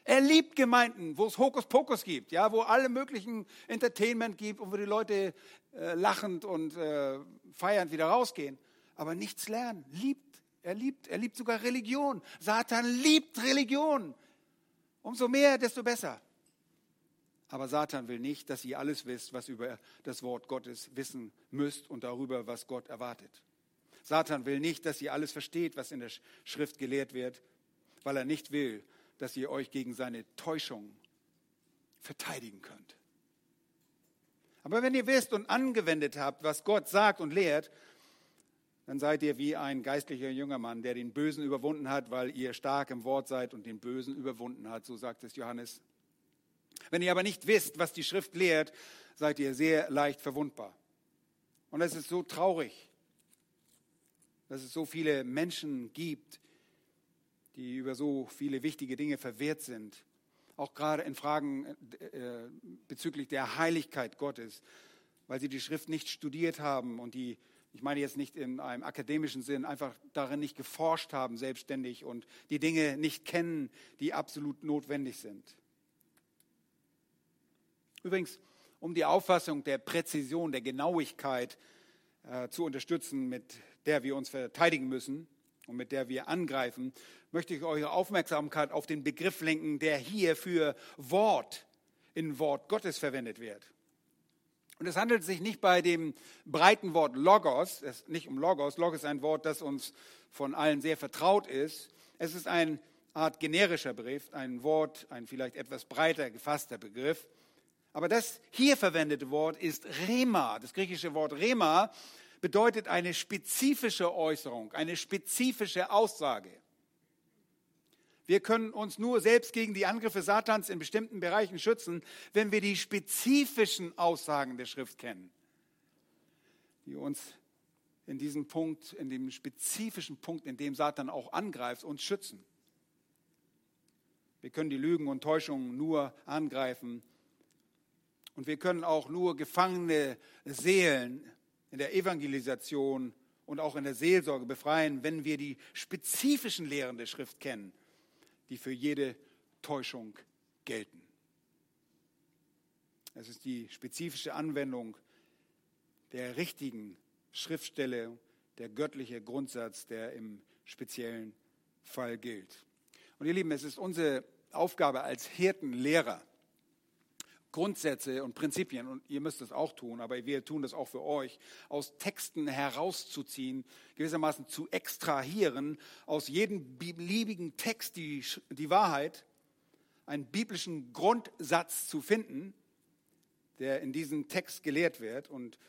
Er liebt Gemeinden, wo es Hokuspokus gibt, ja, wo alle möglichen Entertainment gibt und wo die Leute äh, lachend und äh, feiernd wieder rausgehen, aber nichts lernen. Liebt, er liebt, er liebt sogar Religion. Satan liebt Religion. Umso mehr, desto besser. Aber Satan will nicht, dass ihr alles wisst, was über das Wort Gottes wissen müsst und darüber, was Gott erwartet. Satan will nicht, dass ihr alles versteht, was in der Schrift gelehrt wird, weil er nicht will, dass ihr euch gegen seine Täuschung verteidigen könnt. Aber wenn ihr wisst und angewendet habt, was Gott sagt und lehrt, dann seid ihr wie ein geistlicher junger Mann, der den Bösen überwunden hat, weil ihr stark im Wort seid und den Bösen überwunden hat, so sagt es Johannes. Wenn ihr aber nicht wisst, was die Schrift lehrt, seid ihr sehr leicht verwundbar. Und es ist so traurig, dass es so viele Menschen gibt, die über so viele wichtige Dinge verwehrt sind. Auch gerade in Fragen äh, bezüglich der Heiligkeit Gottes, weil sie die Schrift nicht studiert haben und die, ich meine jetzt nicht in einem akademischen Sinn, einfach darin nicht geforscht haben selbstständig und die Dinge nicht kennen, die absolut notwendig sind. Übrigens, um die Auffassung der Präzision, der Genauigkeit äh, zu unterstützen, mit der wir uns verteidigen müssen, und mit der wir angreifen, möchte ich eure Aufmerksamkeit auf den Begriff lenken, der hier für Wort in Wort Gottes verwendet wird. Und es handelt sich nicht bei dem breiten Wort Logos, es nicht um Logos, Logos ist ein Wort, das uns von allen sehr vertraut ist. Es ist eine Art generischer Begriff, ein Wort, ein vielleicht etwas breiter gefasster Begriff. Aber das hier verwendete Wort ist Rema, das griechische Wort Rema, bedeutet eine spezifische Äußerung, eine spezifische Aussage. Wir können uns nur selbst gegen die Angriffe Satans in bestimmten Bereichen schützen, wenn wir die spezifischen Aussagen der Schrift kennen, die uns in diesem Punkt, in dem spezifischen Punkt, in dem Satan auch angreift, uns schützen. Wir können die Lügen und Täuschungen nur angreifen und wir können auch nur gefangene Seelen in der Evangelisation und auch in der Seelsorge befreien, wenn wir die spezifischen Lehren der Schrift kennen, die für jede Täuschung gelten. Es ist die spezifische Anwendung der richtigen Schriftstelle, der göttliche Grundsatz, der im speziellen Fall gilt. Und ihr Lieben, es ist unsere Aufgabe als Hirtenlehrer, Grundsätze und Prinzipien, und ihr müsst das auch tun, aber wir tun das auch für euch, aus Texten herauszuziehen, gewissermaßen zu extrahieren, aus jedem beliebigen Text die, die Wahrheit, einen biblischen Grundsatz zu finden, der in diesem Text gelehrt wird. Und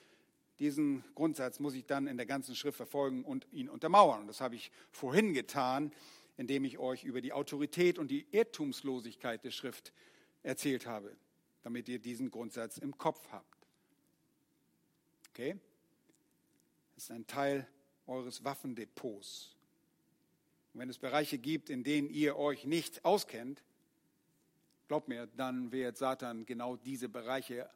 diesen Grundsatz muss ich dann in der ganzen Schrift verfolgen und ihn untermauern. Und das habe ich vorhin getan, indem ich euch über die Autorität und die Irrtumslosigkeit der Schrift erzählt habe damit ihr diesen Grundsatz im Kopf habt. Okay? Das ist ein Teil eures Waffendepots. Und wenn es Bereiche gibt, in denen ihr euch nicht auskennt, glaubt mir, dann wird Satan genau diese Bereiche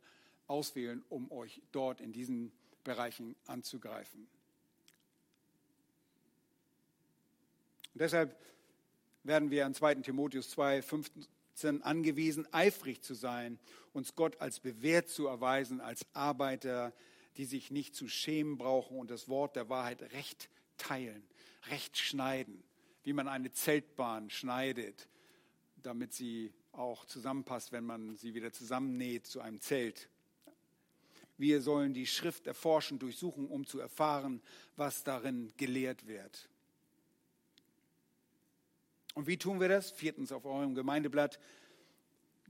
auswählen, um euch dort in diesen Bereichen anzugreifen. Und deshalb werden wir an 2. Timotheus 2, 5 angewiesen, eifrig zu sein, uns Gott als bewährt zu erweisen, als Arbeiter, die sich nicht zu schämen brauchen und das Wort der Wahrheit recht teilen, recht schneiden, wie man eine Zeltbahn schneidet, damit sie auch zusammenpasst, wenn man sie wieder zusammennäht zu einem Zelt. Wir sollen die Schrift erforschen, durchsuchen, um zu erfahren, was darin gelehrt wird. Und wie tun wir das? Viertens auf eurem Gemeindeblatt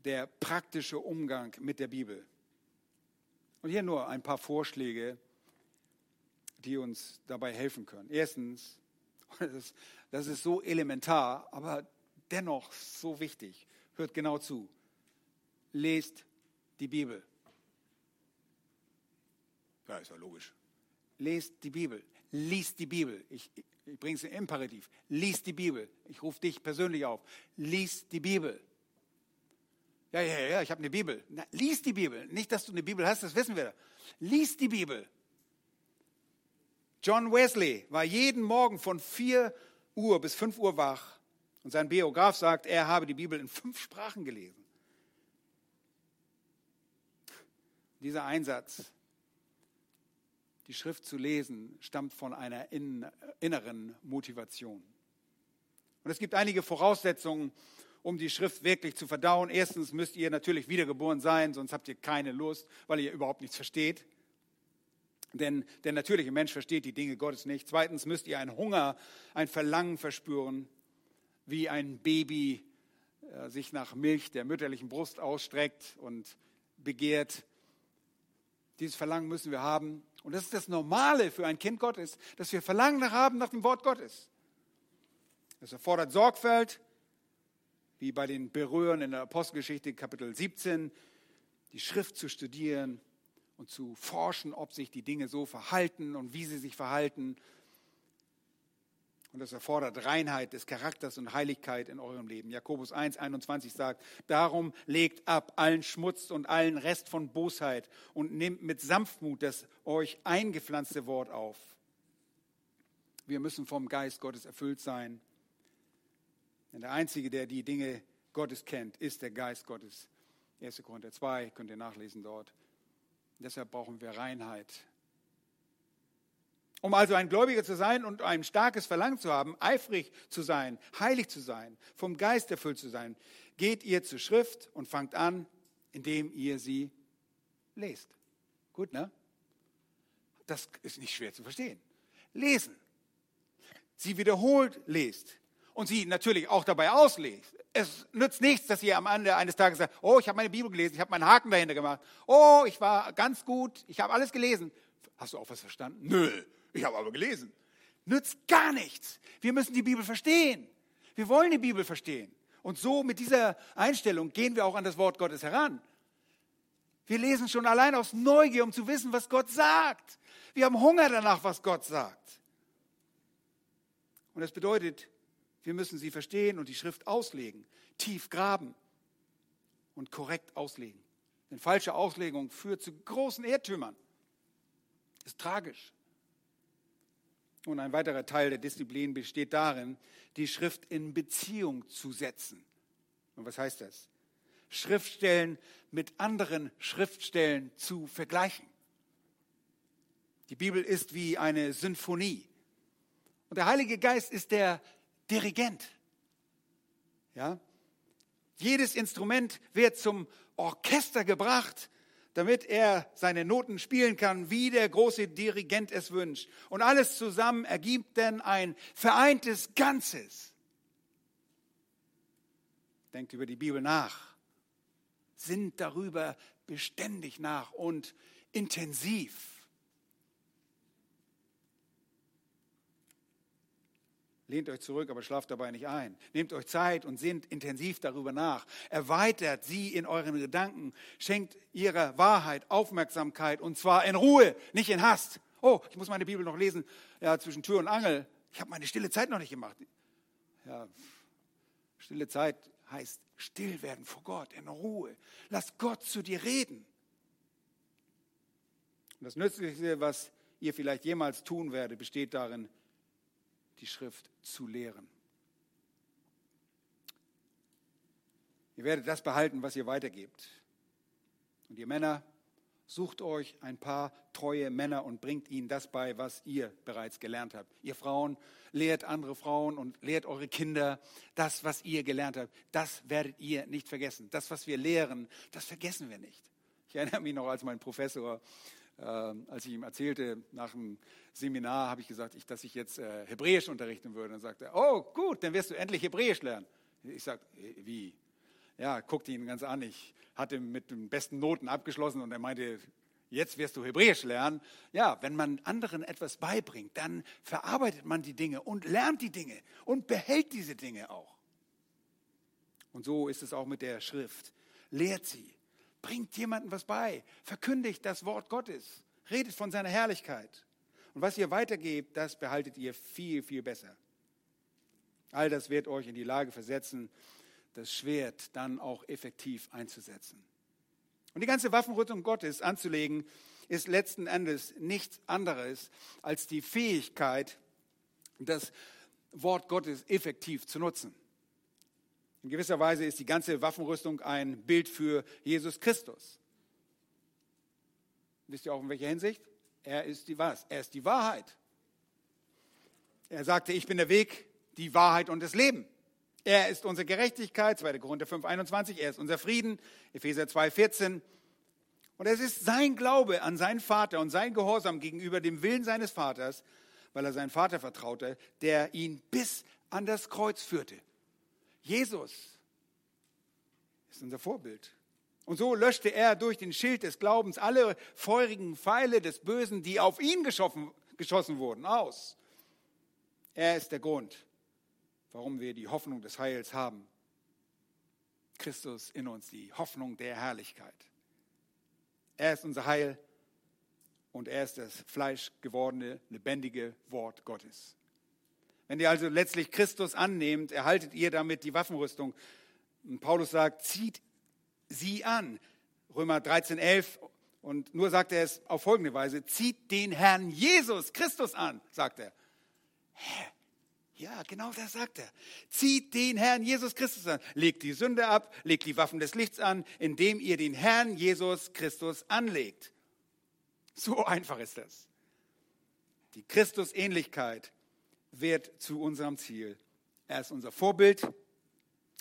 der praktische Umgang mit der Bibel. Und hier nur ein paar Vorschläge, die uns dabei helfen können. Erstens, das ist, das ist so elementar, aber dennoch so wichtig. Hört genau zu. Lest die Bibel. Ja, ist ja logisch. Lest die Bibel. Lies die Bibel. Ich, ich bringe es im Imperativ. Lies die Bibel. Ich rufe dich persönlich auf. Lies die Bibel. Ja, ja, ja, ich habe eine Bibel. Na, lies die Bibel. Nicht, dass du eine Bibel hast, das wissen wir. Lies die Bibel. John Wesley war jeden Morgen von 4 Uhr bis 5 Uhr wach. Und sein Biograf sagt, er habe die Bibel in fünf Sprachen gelesen. Dieser Einsatz die Schrift zu lesen, stammt von einer inneren Motivation. Und es gibt einige Voraussetzungen, um die Schrift wirklich zu verdauen. Erstens müsst ihr natürlich wiedergeboren sein, sonst habt ihr keine Lust, weil ihr überhaupt nichts versteht. Denn der natürliche Mensch versteht die Dinge Gottes nicht. Zweitens müsst ihr einen Hunger, ein Verlangen verspüren, wie ein Baby äh, sich nach Milch der mütterlichen Brust ausstreckt und begehrt. Dieses Verlangen müssen wir haben. Und das ist das Normale für ein Kind Gottes, dass wir Verlangen haben nach dem Wort Gottes. Es erfordert Sorgfalt, wie bei den Berühren in der Apostelgeschichte Kapitel 17, die Schrift zu studieren und zu forschen, ob sich die Dinge so verhalten und wie sie sich verhalten und das erfordert Reinheit des Charakters und Heiligkeit in eurem Leben. Jakobus 1, 21 sagt, darum legt ab allen Schmutz und allen Rest von Bosheit und nehmt mit Sanftmut das euch eingepflanzte Wort auf. Wir müssen vom Geist Gottes erfüllt sein. Denn der Einzige, der die Dinge Gottes kennt, ist der Geist Gottes. 1. Korinther 2 könnt ihr nachlesen dort. deshalb brauchen wir Reinheit um also ein Gläubiger zu sein und ein starkes Verlangen zu haben, eifrig zu sein, heilig zu sein, vom Geist erfüllt zu sein, geht ihr zur Schrift und fangt an, indem ihr sie lest. Gut, ne? Das ist nicht schwer zu verstehen. Lesen. Sie wiederholt lest und sie natürlich auch dabei auslest. Es nützt nichts, dass ihr am Ende eines Tages sagt, oh, ich habe meine Bibel gelesen, ich habe meinen Haken dahinter gemacht. Oh, ich war ganz gut, ich habe alles gelesen. Hast du auch was verstanden? Nö. Ich habe aber gelesen. Nützt gar nichts. Wir müssen die Bibel verstehen. Wir wollen die Bibel verstehen. Und so mit dieser Einstellung gehen wir auch an das Wort Gottes heran. Wir lesen schon allein aus Neugier, um zu wissen, was Gott sagt. Wir haben Hunger danach, was Gott sagt. Und das bedeutet, wir müssen sie verstehen und die Schrift auslegen, tief graben und korrekt auslegen. Denn falsche Auslegung führt zu großen Irrtümern. Ist tragisch. Und ein weiterer Teil der Disziplin besteht darin, die Schrift in Beziehung zu setzen. Und was heißt das? Schriftstellen mit anderen Schriftstellen zu vergleichen. Die Bibel ist wie eine Sinfonie. Und der Heilige Geist ist der Dirigent. Ja? Jedes Instrument wird zum Orchester gebracht, damit er seine Noten spielen kann, wie der große Dirigent es wünscht. Und alles zusammen ergibt dann ein vereintes Ganzes. Denkt über die Bibel nach, sinnt darüber beständig nach und intensiv. Lehnt euch zurück, aber schlaft dabei nicht ein. Nehmt euch Zeit und sinnt intensiv darüber nach. Erweitert sie in euren Gedanken. Schenkt ihrer Wahrheit Aufmerksamkeit und zwar in Ruhe, nicht in Hast. Oh, ich muss meine Bibel noch lesen. Ja, zwischen Tür und Angel. Ich habe meine stille Zeit noch nicht gemacht. Ja, stille Zeit heißt still werden vor Gott, in Ruhe. Lass Gott zu dir reden. Und das Nützlichste, was ihr vielleicht jemals tun werdet, besteht darin, die Schrift zu lehren. Ihr werdet das behalten, was ihr weitergebt. Und ihr Männer, sucht euch ein paar treue Männer und bringt ihnen das bei, was ihr bereits gelernt habt. Ihr Frauen, lehrt andere Frauen und lehrt eure Kinder das, was ihr gelernt habt. Das werdet ihr nicht vergessen. Das, was wir lehren, das vergessen wir nicht. Ich erinnere mich noch, als mein Professor als ich ihm erzählte, nach dem Seminar habe ich gesagt, ich, dass ich jetzt äh, Hebräisch unterrichten würde. Dann sagte er, oh gut, dann wirst du endlich Hebräisch lernen. Ich sagte, äh, wie? Ja, guckte ihn ganz an. Ich hatte mit den besten Noten abgeschlossen und er meinte, jetzt wirst du Hebräisch lernen. Ja, wenn man anderen etwas beibringt, dann verarbeitet man die Dinge und lernt die Dinge und behält diese Dinge auch. Und so ist es auch mit der Schrift. Lehrt sie, Bringt jemandem was bei. Verkündigt das Wort Gottes. Redet von seiner Herrlichkeit. Und was ihr weitergebt, das behaltet ihr viel, viel besser. All das wird euch in die Lage versetzen, das Schwert dann auch effektiv einzusetzen. Und die ganze Waffenrüstung Gottes anzulegen, ist letzten Endes nichts anderes als die Fähigkeit, das Wort Gottes effektiv zu nutzen. In gewisser Weise ist die ganze Waffenrüstung ein Bild für Jesus Christus. Wisst ihr auch in welcher Hinsicht? Er ist die was? Er ist die Wahrheit. Er sagte, ich bin der Weg, die Wahrheit und das Leben. Er ist unsere Gerechtigkeit, 2. Korinther 5, 21. Er ist unser Frieden, Epheser 2, 14. Und es ist sein Glaube an seinen Vater und sein Gehorsam gegenüber dem Willen seines Vaters, weil er seinen Vater vertraute, der ihn bis an das Kreuz führte. Jesus ist unser Vorbild. Und so löschte er durch den Schild des Glaubens alle feurigen Pfeile des Bösen, die auf ihn geschossen, geschossen wurden, aus. Er ist der Grund, warum wir die Hoffnung des Heils haben. Christus in uns, die Hoffnung der Herrlichkeit. Er ist unser Heil und er ist das fleischgewordene, lebendige Wort Gottes. Wenn ihr also letztlich Christus annehmt, erhaltet ihr damit die Waffenrüstung. Und Paulus sagt, zieht sie an. Römer 13, 11. Und nur sagt er es auf folgende Weise, zieht den Herrn Jesus Christus an, sagt er. Hä? Ja, genau das sagt er. Zieht den Herrn Jesus Christus an. Legt die Sünde ab, legt die Waffen des Lichts an, indem ihr den Herrn Jesus Christus anlegt. So einfach ist das. Die Christusähnlichkeit wird zu unserem Ziel. Er ist unser Vorbild,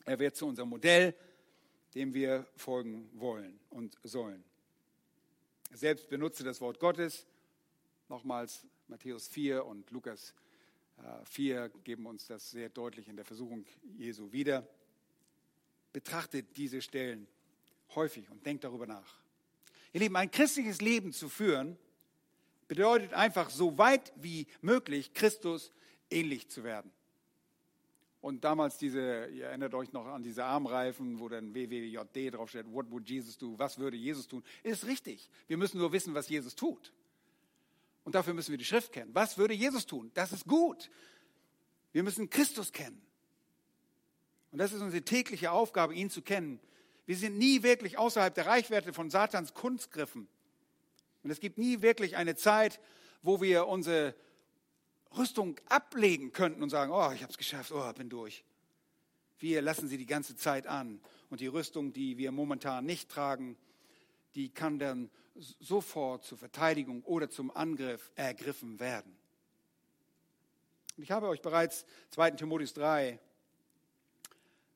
er wird zu unserem Modell, dem wir folgen wollen und sollen. Selbst benutzte das Wort Gottes. Nochmals Matthäus 4 und Lukas 4 äh, geben uns das sehr deutlich in der Versuchung Jesu wieder. Betrachtet diese Stellen häufig und denkt darüber nach. Ihr Lieben, ein christliches Leben zu führen, bedeutet einfach so weit wie möglich Christus ähnlich zu werden. Und damals diese, ihr erinnert euch noch an diese Armreifen, wo dann WWJD draufsteht, what would Jesus do? Was würde Jesus tun? Ist richtig. Wir müssen nur wissen, was Jesus tut. Und dafür müssen wir die Schrift kennen. Was würde Jesus tun? Das ist gut. Wir müssen Christus kennen. Und das ist unsere tägliche Aufgabe, ihn zu kennen. Wir sind nie wirklich außerhalb der Reichweite von Satans Kunstgriffen. Und es gibt nie wirklich eine Zeit, wo wir unsere Rüstung ablegen könnten und sagen, oh, ich habe es geschafft, oh, bin durch. Wir lassen sie die ganze Zeit an. Und die Rüstung, die wir momentan nicht tragen, die kann dann sofort zur Verteidigung oder zum Angriff ergriffen werden. Ich habe euch bereits 2. Timotheus 3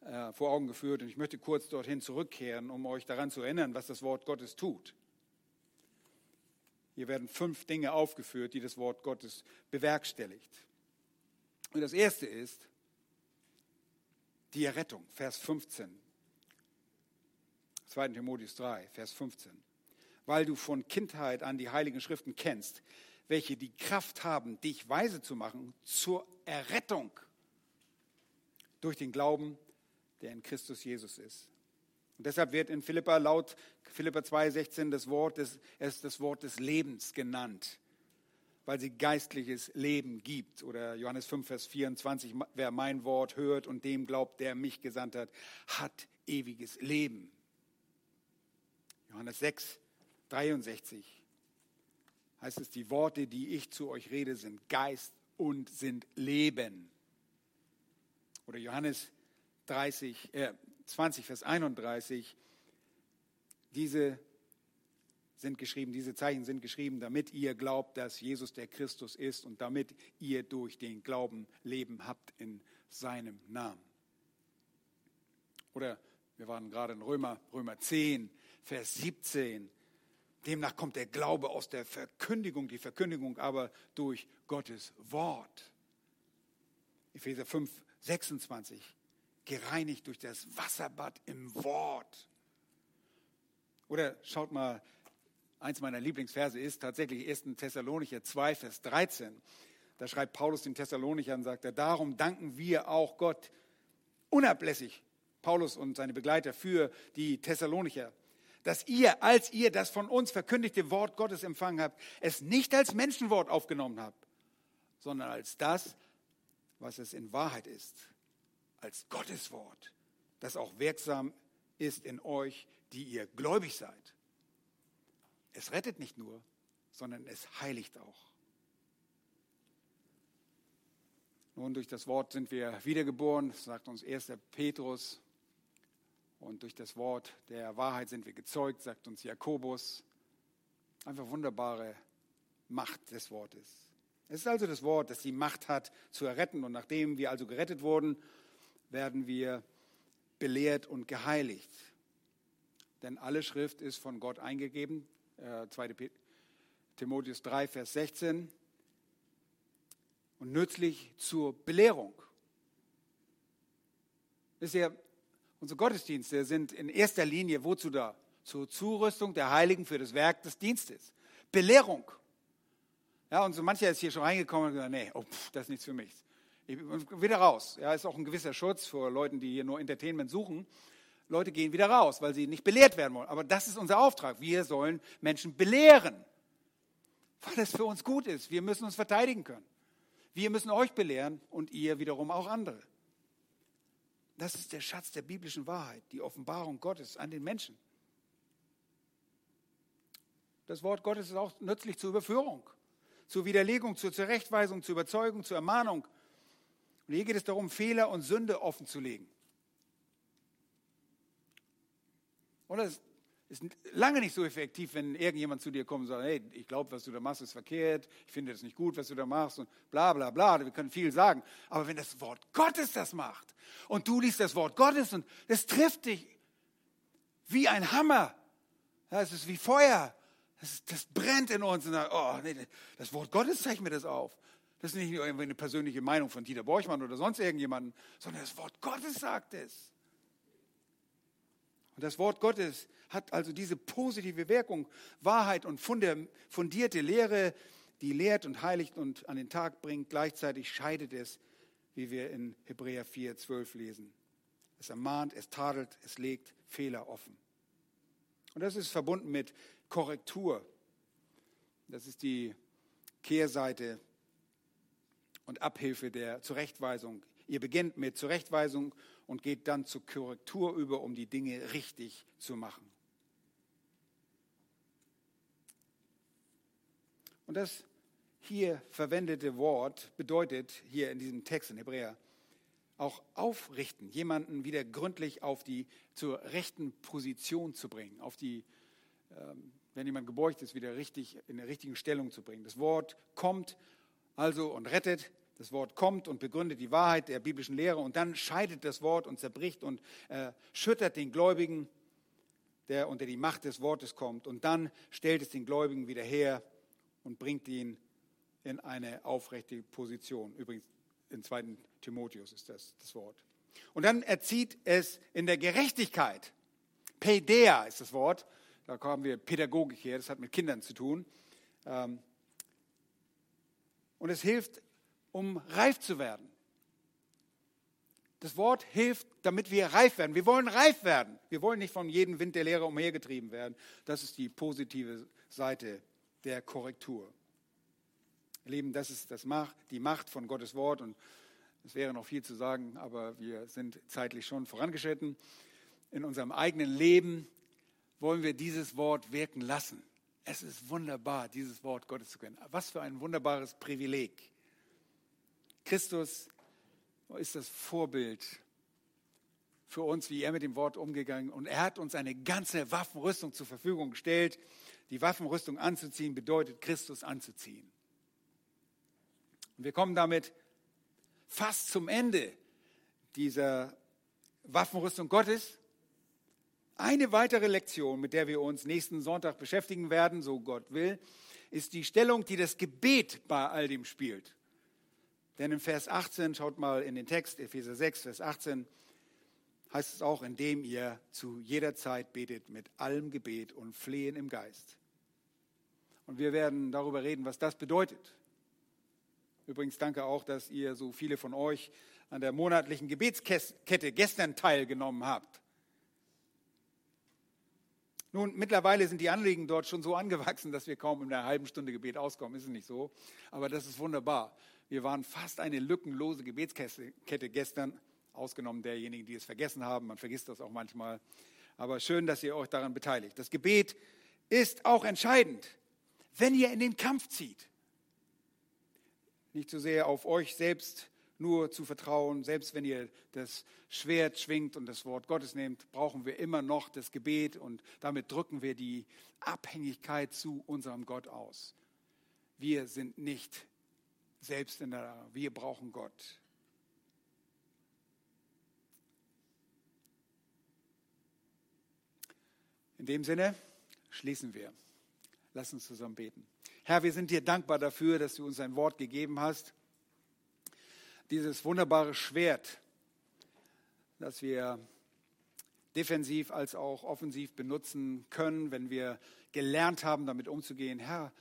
äh, vor Augen geführt und ich möchte kurz dorthin zurückkehren, um euch daran zu erinnern, was das Wort Gottes tut. Hier werden fünf Dinge aufgeführt, die das Wort Gottes bewerkstelligt. Und das erste ist die Errettung, Vers 15. 2. Timotheus 3, Vers 15. Weil du von Kindheit an die Heiligen Schriften kennst, welche die Kraft haben, dich weise zu machen zur Errettung durch den Glauben, der in Christus Jesus ist. Und deshalb wird in Philippa laut Philippa 2,16 das Wort des, es das Wort des Lebens genannt, weil sie geistliches Leben gibt. Oder Johannes 5, Vers 24, wer mein Wort hört und dem glaubt, der mich gesandt hat, hat ewiges Leben. Johannes 6, 63 heißt es, die Worte, die ich zu euch rede, sind Geist und sind Leben. Oder Johannes 30, äh, 20, Vers 31, diese sind geschrieben, diese Zeichen sind geschrieben, damit ihr glaubt, dass Jesus der Christus ist und damit ihr durch den Glauben Leben habt in seinem Namen. Oder wir waren gerade in Römer, Römer 10, Vers 17. Demnach kommt der Glaube aus der Verkündigung, die Verkündigung aber durch Gottes Wort. Epheser 5, 26. Gereinigt durch das Wasserbad im Wort. Oder schaut mal, eins meiner Lieblingsverse ist tatsächlich 1. Thessalonicher 2, Vers 13. Da schreibt Paulus den Thessalonichern, sagt er, darum danken wir auch Gott unablässig, Paulus und seine Begleiter, für die Thessalonicher dass ihr, als ihr das von uns verkündigte Wort Gottes empfangen habt, es nicht als Menschenwort aufgenommen habt, sondern als das, was es in Wahrheit ist, als Gottes Wort, das auch wirksam ist in euch, die ihr gläubig seid. Es rettet nicht nur, sondern es heiligt auch. Nun, durch das Wort sind wir wiedergeboren, sagt uns 1. Petrus und durch das Wort der Wahrheit sind wir gezeugt, sagt uns Jakobus. Einfach wunderbare Macht des Wortes. Es ist also das Wort, das die Macht hat zu erretten. Und nachdem wir also gerettet wurden, werden wir belehrt und geheiligt. Denn alle Schrift ist von Gott eingegeben. Äh, 2. Timotheus 3, Vers 16. Und nützlich zur Belehrung. Wisst ihr, Unsere Gottesdienste sind in erster Linie wozu da? Zur Zurüstung der Heiligen für das Werk des Dienstes. Belehrung. Ja, und so mancher ist hier schon reingekommen und gesagt, nee, oh, pff, das ist nichts für mich. Ich, wieder raus. Ja, ist auch ein gewisser Schutz vor Leuten, die hier nur Entertainment suchen. Leute gehen wieder raus, weil sie nicht belehrt werden wollen. Aber das ist unser Auftrag. Wir sollen Menschen belehren, weil es für uns gut ist. Wir müssen uns verteidigen können. Wir müssen euch belehren und ihr wiederum auch andere. Das ist der Schatz der biblischen Wahrheit, die Offenbarung Gottes an den Menschen. Das Wort Gottes ist auch nützlich zur Überführung, zur Widerlegung, zur Zurechtweisung, zur Überzeugung, zur Ermahnung. Und hier geht es darum, Fehler und Sünde offenzulegen. Und das ist lange nicht so effektiv, wenn irgendjemand zu dir kommt und sagt, hey, ich glaube, was du da machst, ist verkehrt, ich finde das nicht gut, was du da machst und bla bla bla, wir können viel sagen. Aber wenn das Wort Gottes das macht und du liest das Wort Gottes und es trifft dich wie ein Hammer, ja, es ist wie Feuer, das, das brennt in uns und dann, oh, nee, das Wort Gottes zeigt mir das auf. Das ist nicht nur eine persönliche Meinung von Dieter Borchmann oder sonst irgendjemanden, sondern das Wort Gottes sagt es. Und das Wort Gottes hat also diese positive Wirkung, Wahrheit und fundierte Lehre, die lehrt und heiligt und an den Tag bringt. Gleichzeitig scheidet es, wie wir in Hebräer 4, 12 lesen. Es ermahnt, es tadelt, es legt Fehler offen. Und das ist verbunden mit Korrektur. Das ist die Kehrseite und Abhilfe der Zurechtweisung. Ihr beginnt mit Zurechtweisung und geht dann zur Korrektur über, um die Dinge richtig zu machen. Und das hier verwendete Wort bedeutet hier in diesem Text in Hebräer auch aufrichten, jemanden wieder gründlich auf die zur rechten Position zu bringen, auf die ähm, wenn jemand gebeugt ist, wieder richtig in der richtigen Stellung zu bringen. Das Wort kommt also und rettet. Das Wort kommt und begründet die Wahrheit der biblischen Lehre und dann scheidet das Wort und zerbricht und äh, schüttert den Gläubigen, der unter die Macht des Wortes kommt. Und dann stellt es den Gläubigen wieder her und bringt ihn in eine aufrechte Position. Übrigens, in 2. Timotheus ist das das Wort. Und dann erzieht es in der Gerechtigkeit. Pedea ist das Wort. Da haben wir Pädagogik her, das hat mit Kindern zu tun. Ähm, und es hilft, um reif zu werden. Das Wort hilft, damit wir reif werden. Wir wollen reif werden. Wir wollen nicht von jedem Wind der Lehre umhergetrieben werden. Das ist die positive Seite der Korrektur. Lieben, das ist das Macht, die Macht von Gottes Wort. Und es wäre noch viel zu sagen, aber wir sind zeitlich schon vorangeschritten. In unserem eigenen Leben wollen wir dieses Wort wirken lassen. Es ist wunderbar, dieses Wort Gottes zu kennen. Was für ein wunderbares Privileg. Christus ist das Vorbild für uns, wie er mit dem Wort umgegangen und er hat uns eine ganze Waffenrüstung zur Verfügung gestellt. Die Waffenrüstung anzuziehen bedeutet Christus anzuziehen. Und wir kommen damit fast zum Ende dieser Waffenrüstung Gottes. Eine weitere Lektion, mit der wir uns nächsten Sonntag beschäftigen werden, so Gott will, ist die Stellung, die das Gebet bei all dem spielt. Denn in Vers 18, schaut mal in den Text, Epheser 6, Vers 18, heißt es auch, indem ihr zu jeder Zeit betet mit allem Gebet und Flehen im Geist. Und wir werden darüber reden, was das bedeutet. Übrigens danke auch, dass ihr so viele von euch an der monatlichen Gebetskette gestern teilgenommen habt. Nun, mittlerweile sind die Anliegen dort schon so angewachsen, dass wir kaum in einer halben Stunde Gebet auskommen. Ist es nicht so? Aber das ist wunderbar. Wir waren fast eine lückenlose Gebetskette gestern, ausgenommen derjenigen, die es vergessen haben. Man vergisst das auch manchmal. Aber schön, dass ihr euch daran beteiligt. Das Gebet ist auch entscheidend, wenn ihr in den Kampf zieht. Nicht so sehr auf euch selbst nur zu vertrauen. Selbst wenn ihr das Schwert schwingt und das Wort Gottes nehmt, brauchen wir immer noch das Gebet und damit drücken wir die Abhängigkeit zu unserem Gott aus. Wir sind nicht selbst in der wir brauchen Gott. In dem Sinne schließen wir. Lass uns zusammen beten. Herr, wir sind dir dankbar dafür, dass du uns ein Wort gegeben hast dieses wunderbare Schwert, das wir defensiv als auch offensiv benutzen können, wenn wir gelernt haben, damit umzugehen. Herr,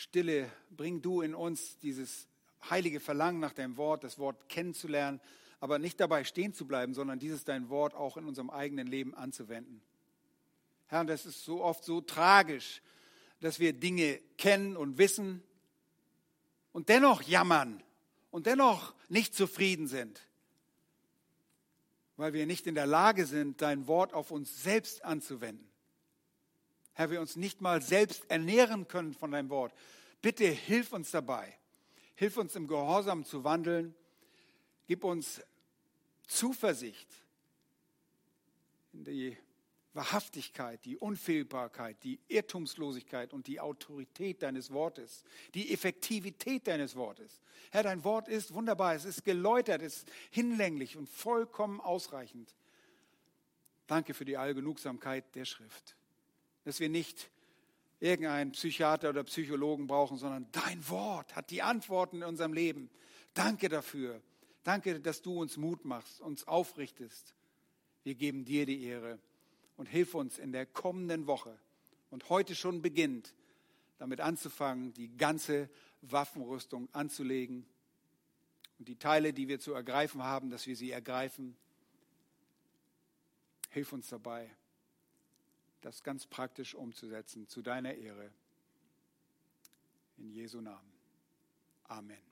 Stille, bring du in uns dieses heilige Verlangen nach deinem Wort, das Wort kennenzulernen, aber nicht dabei stehen zu bleiben, sondern dieses dein Wort auch in unserem eigenen Leben anzuwenden. Herr, das ist so oft so tragisch, dass wir Dinge kennen und wissen und dennoch jammern und dennoch nicht zufrieden sind, weil wir nicht in der Lage sind, dein Wort auf uns selbst anzuwenden. Herr, wir uns nicht mal selbst ernähren können von deinem Wort. Bitte hilf uns dabei. Hilf uns im Gehorsam zu wandeln. Gib uns Zuversicht in die Wahrhaftigkeit, die Unfehlbarkeit, die Irrtumslosigkeit und die Autorität deines Wortes, die Effektivität deines Wortes. Herr, dein Wort ist wunderbar, es ist geläutert, es ist hinlänglich und vollkommen ausreichend. Danke für die Allgenugsamkeit der Schrift, dass wir nicht irgendeinen Psychiater oder Psychologen brauchen, sondern dein Wort hat die Antworten in unserem Leben. Danke dafür. Danke, dass du uns Mut machst, uns aufrichtest. Wir geben dir die Ehre und hilf uns in der kommenden Woche und heute schon beginnt, damit anzufangen, die ganze Waffenrüstung anzulegen und die Teile, die wir zu ergreifen haben, dass wir sie ergreifen. Hilf uns dabei, das ganz praktisch umzusetzen, zu deiner Ehre. In Jesu Namen. Amen.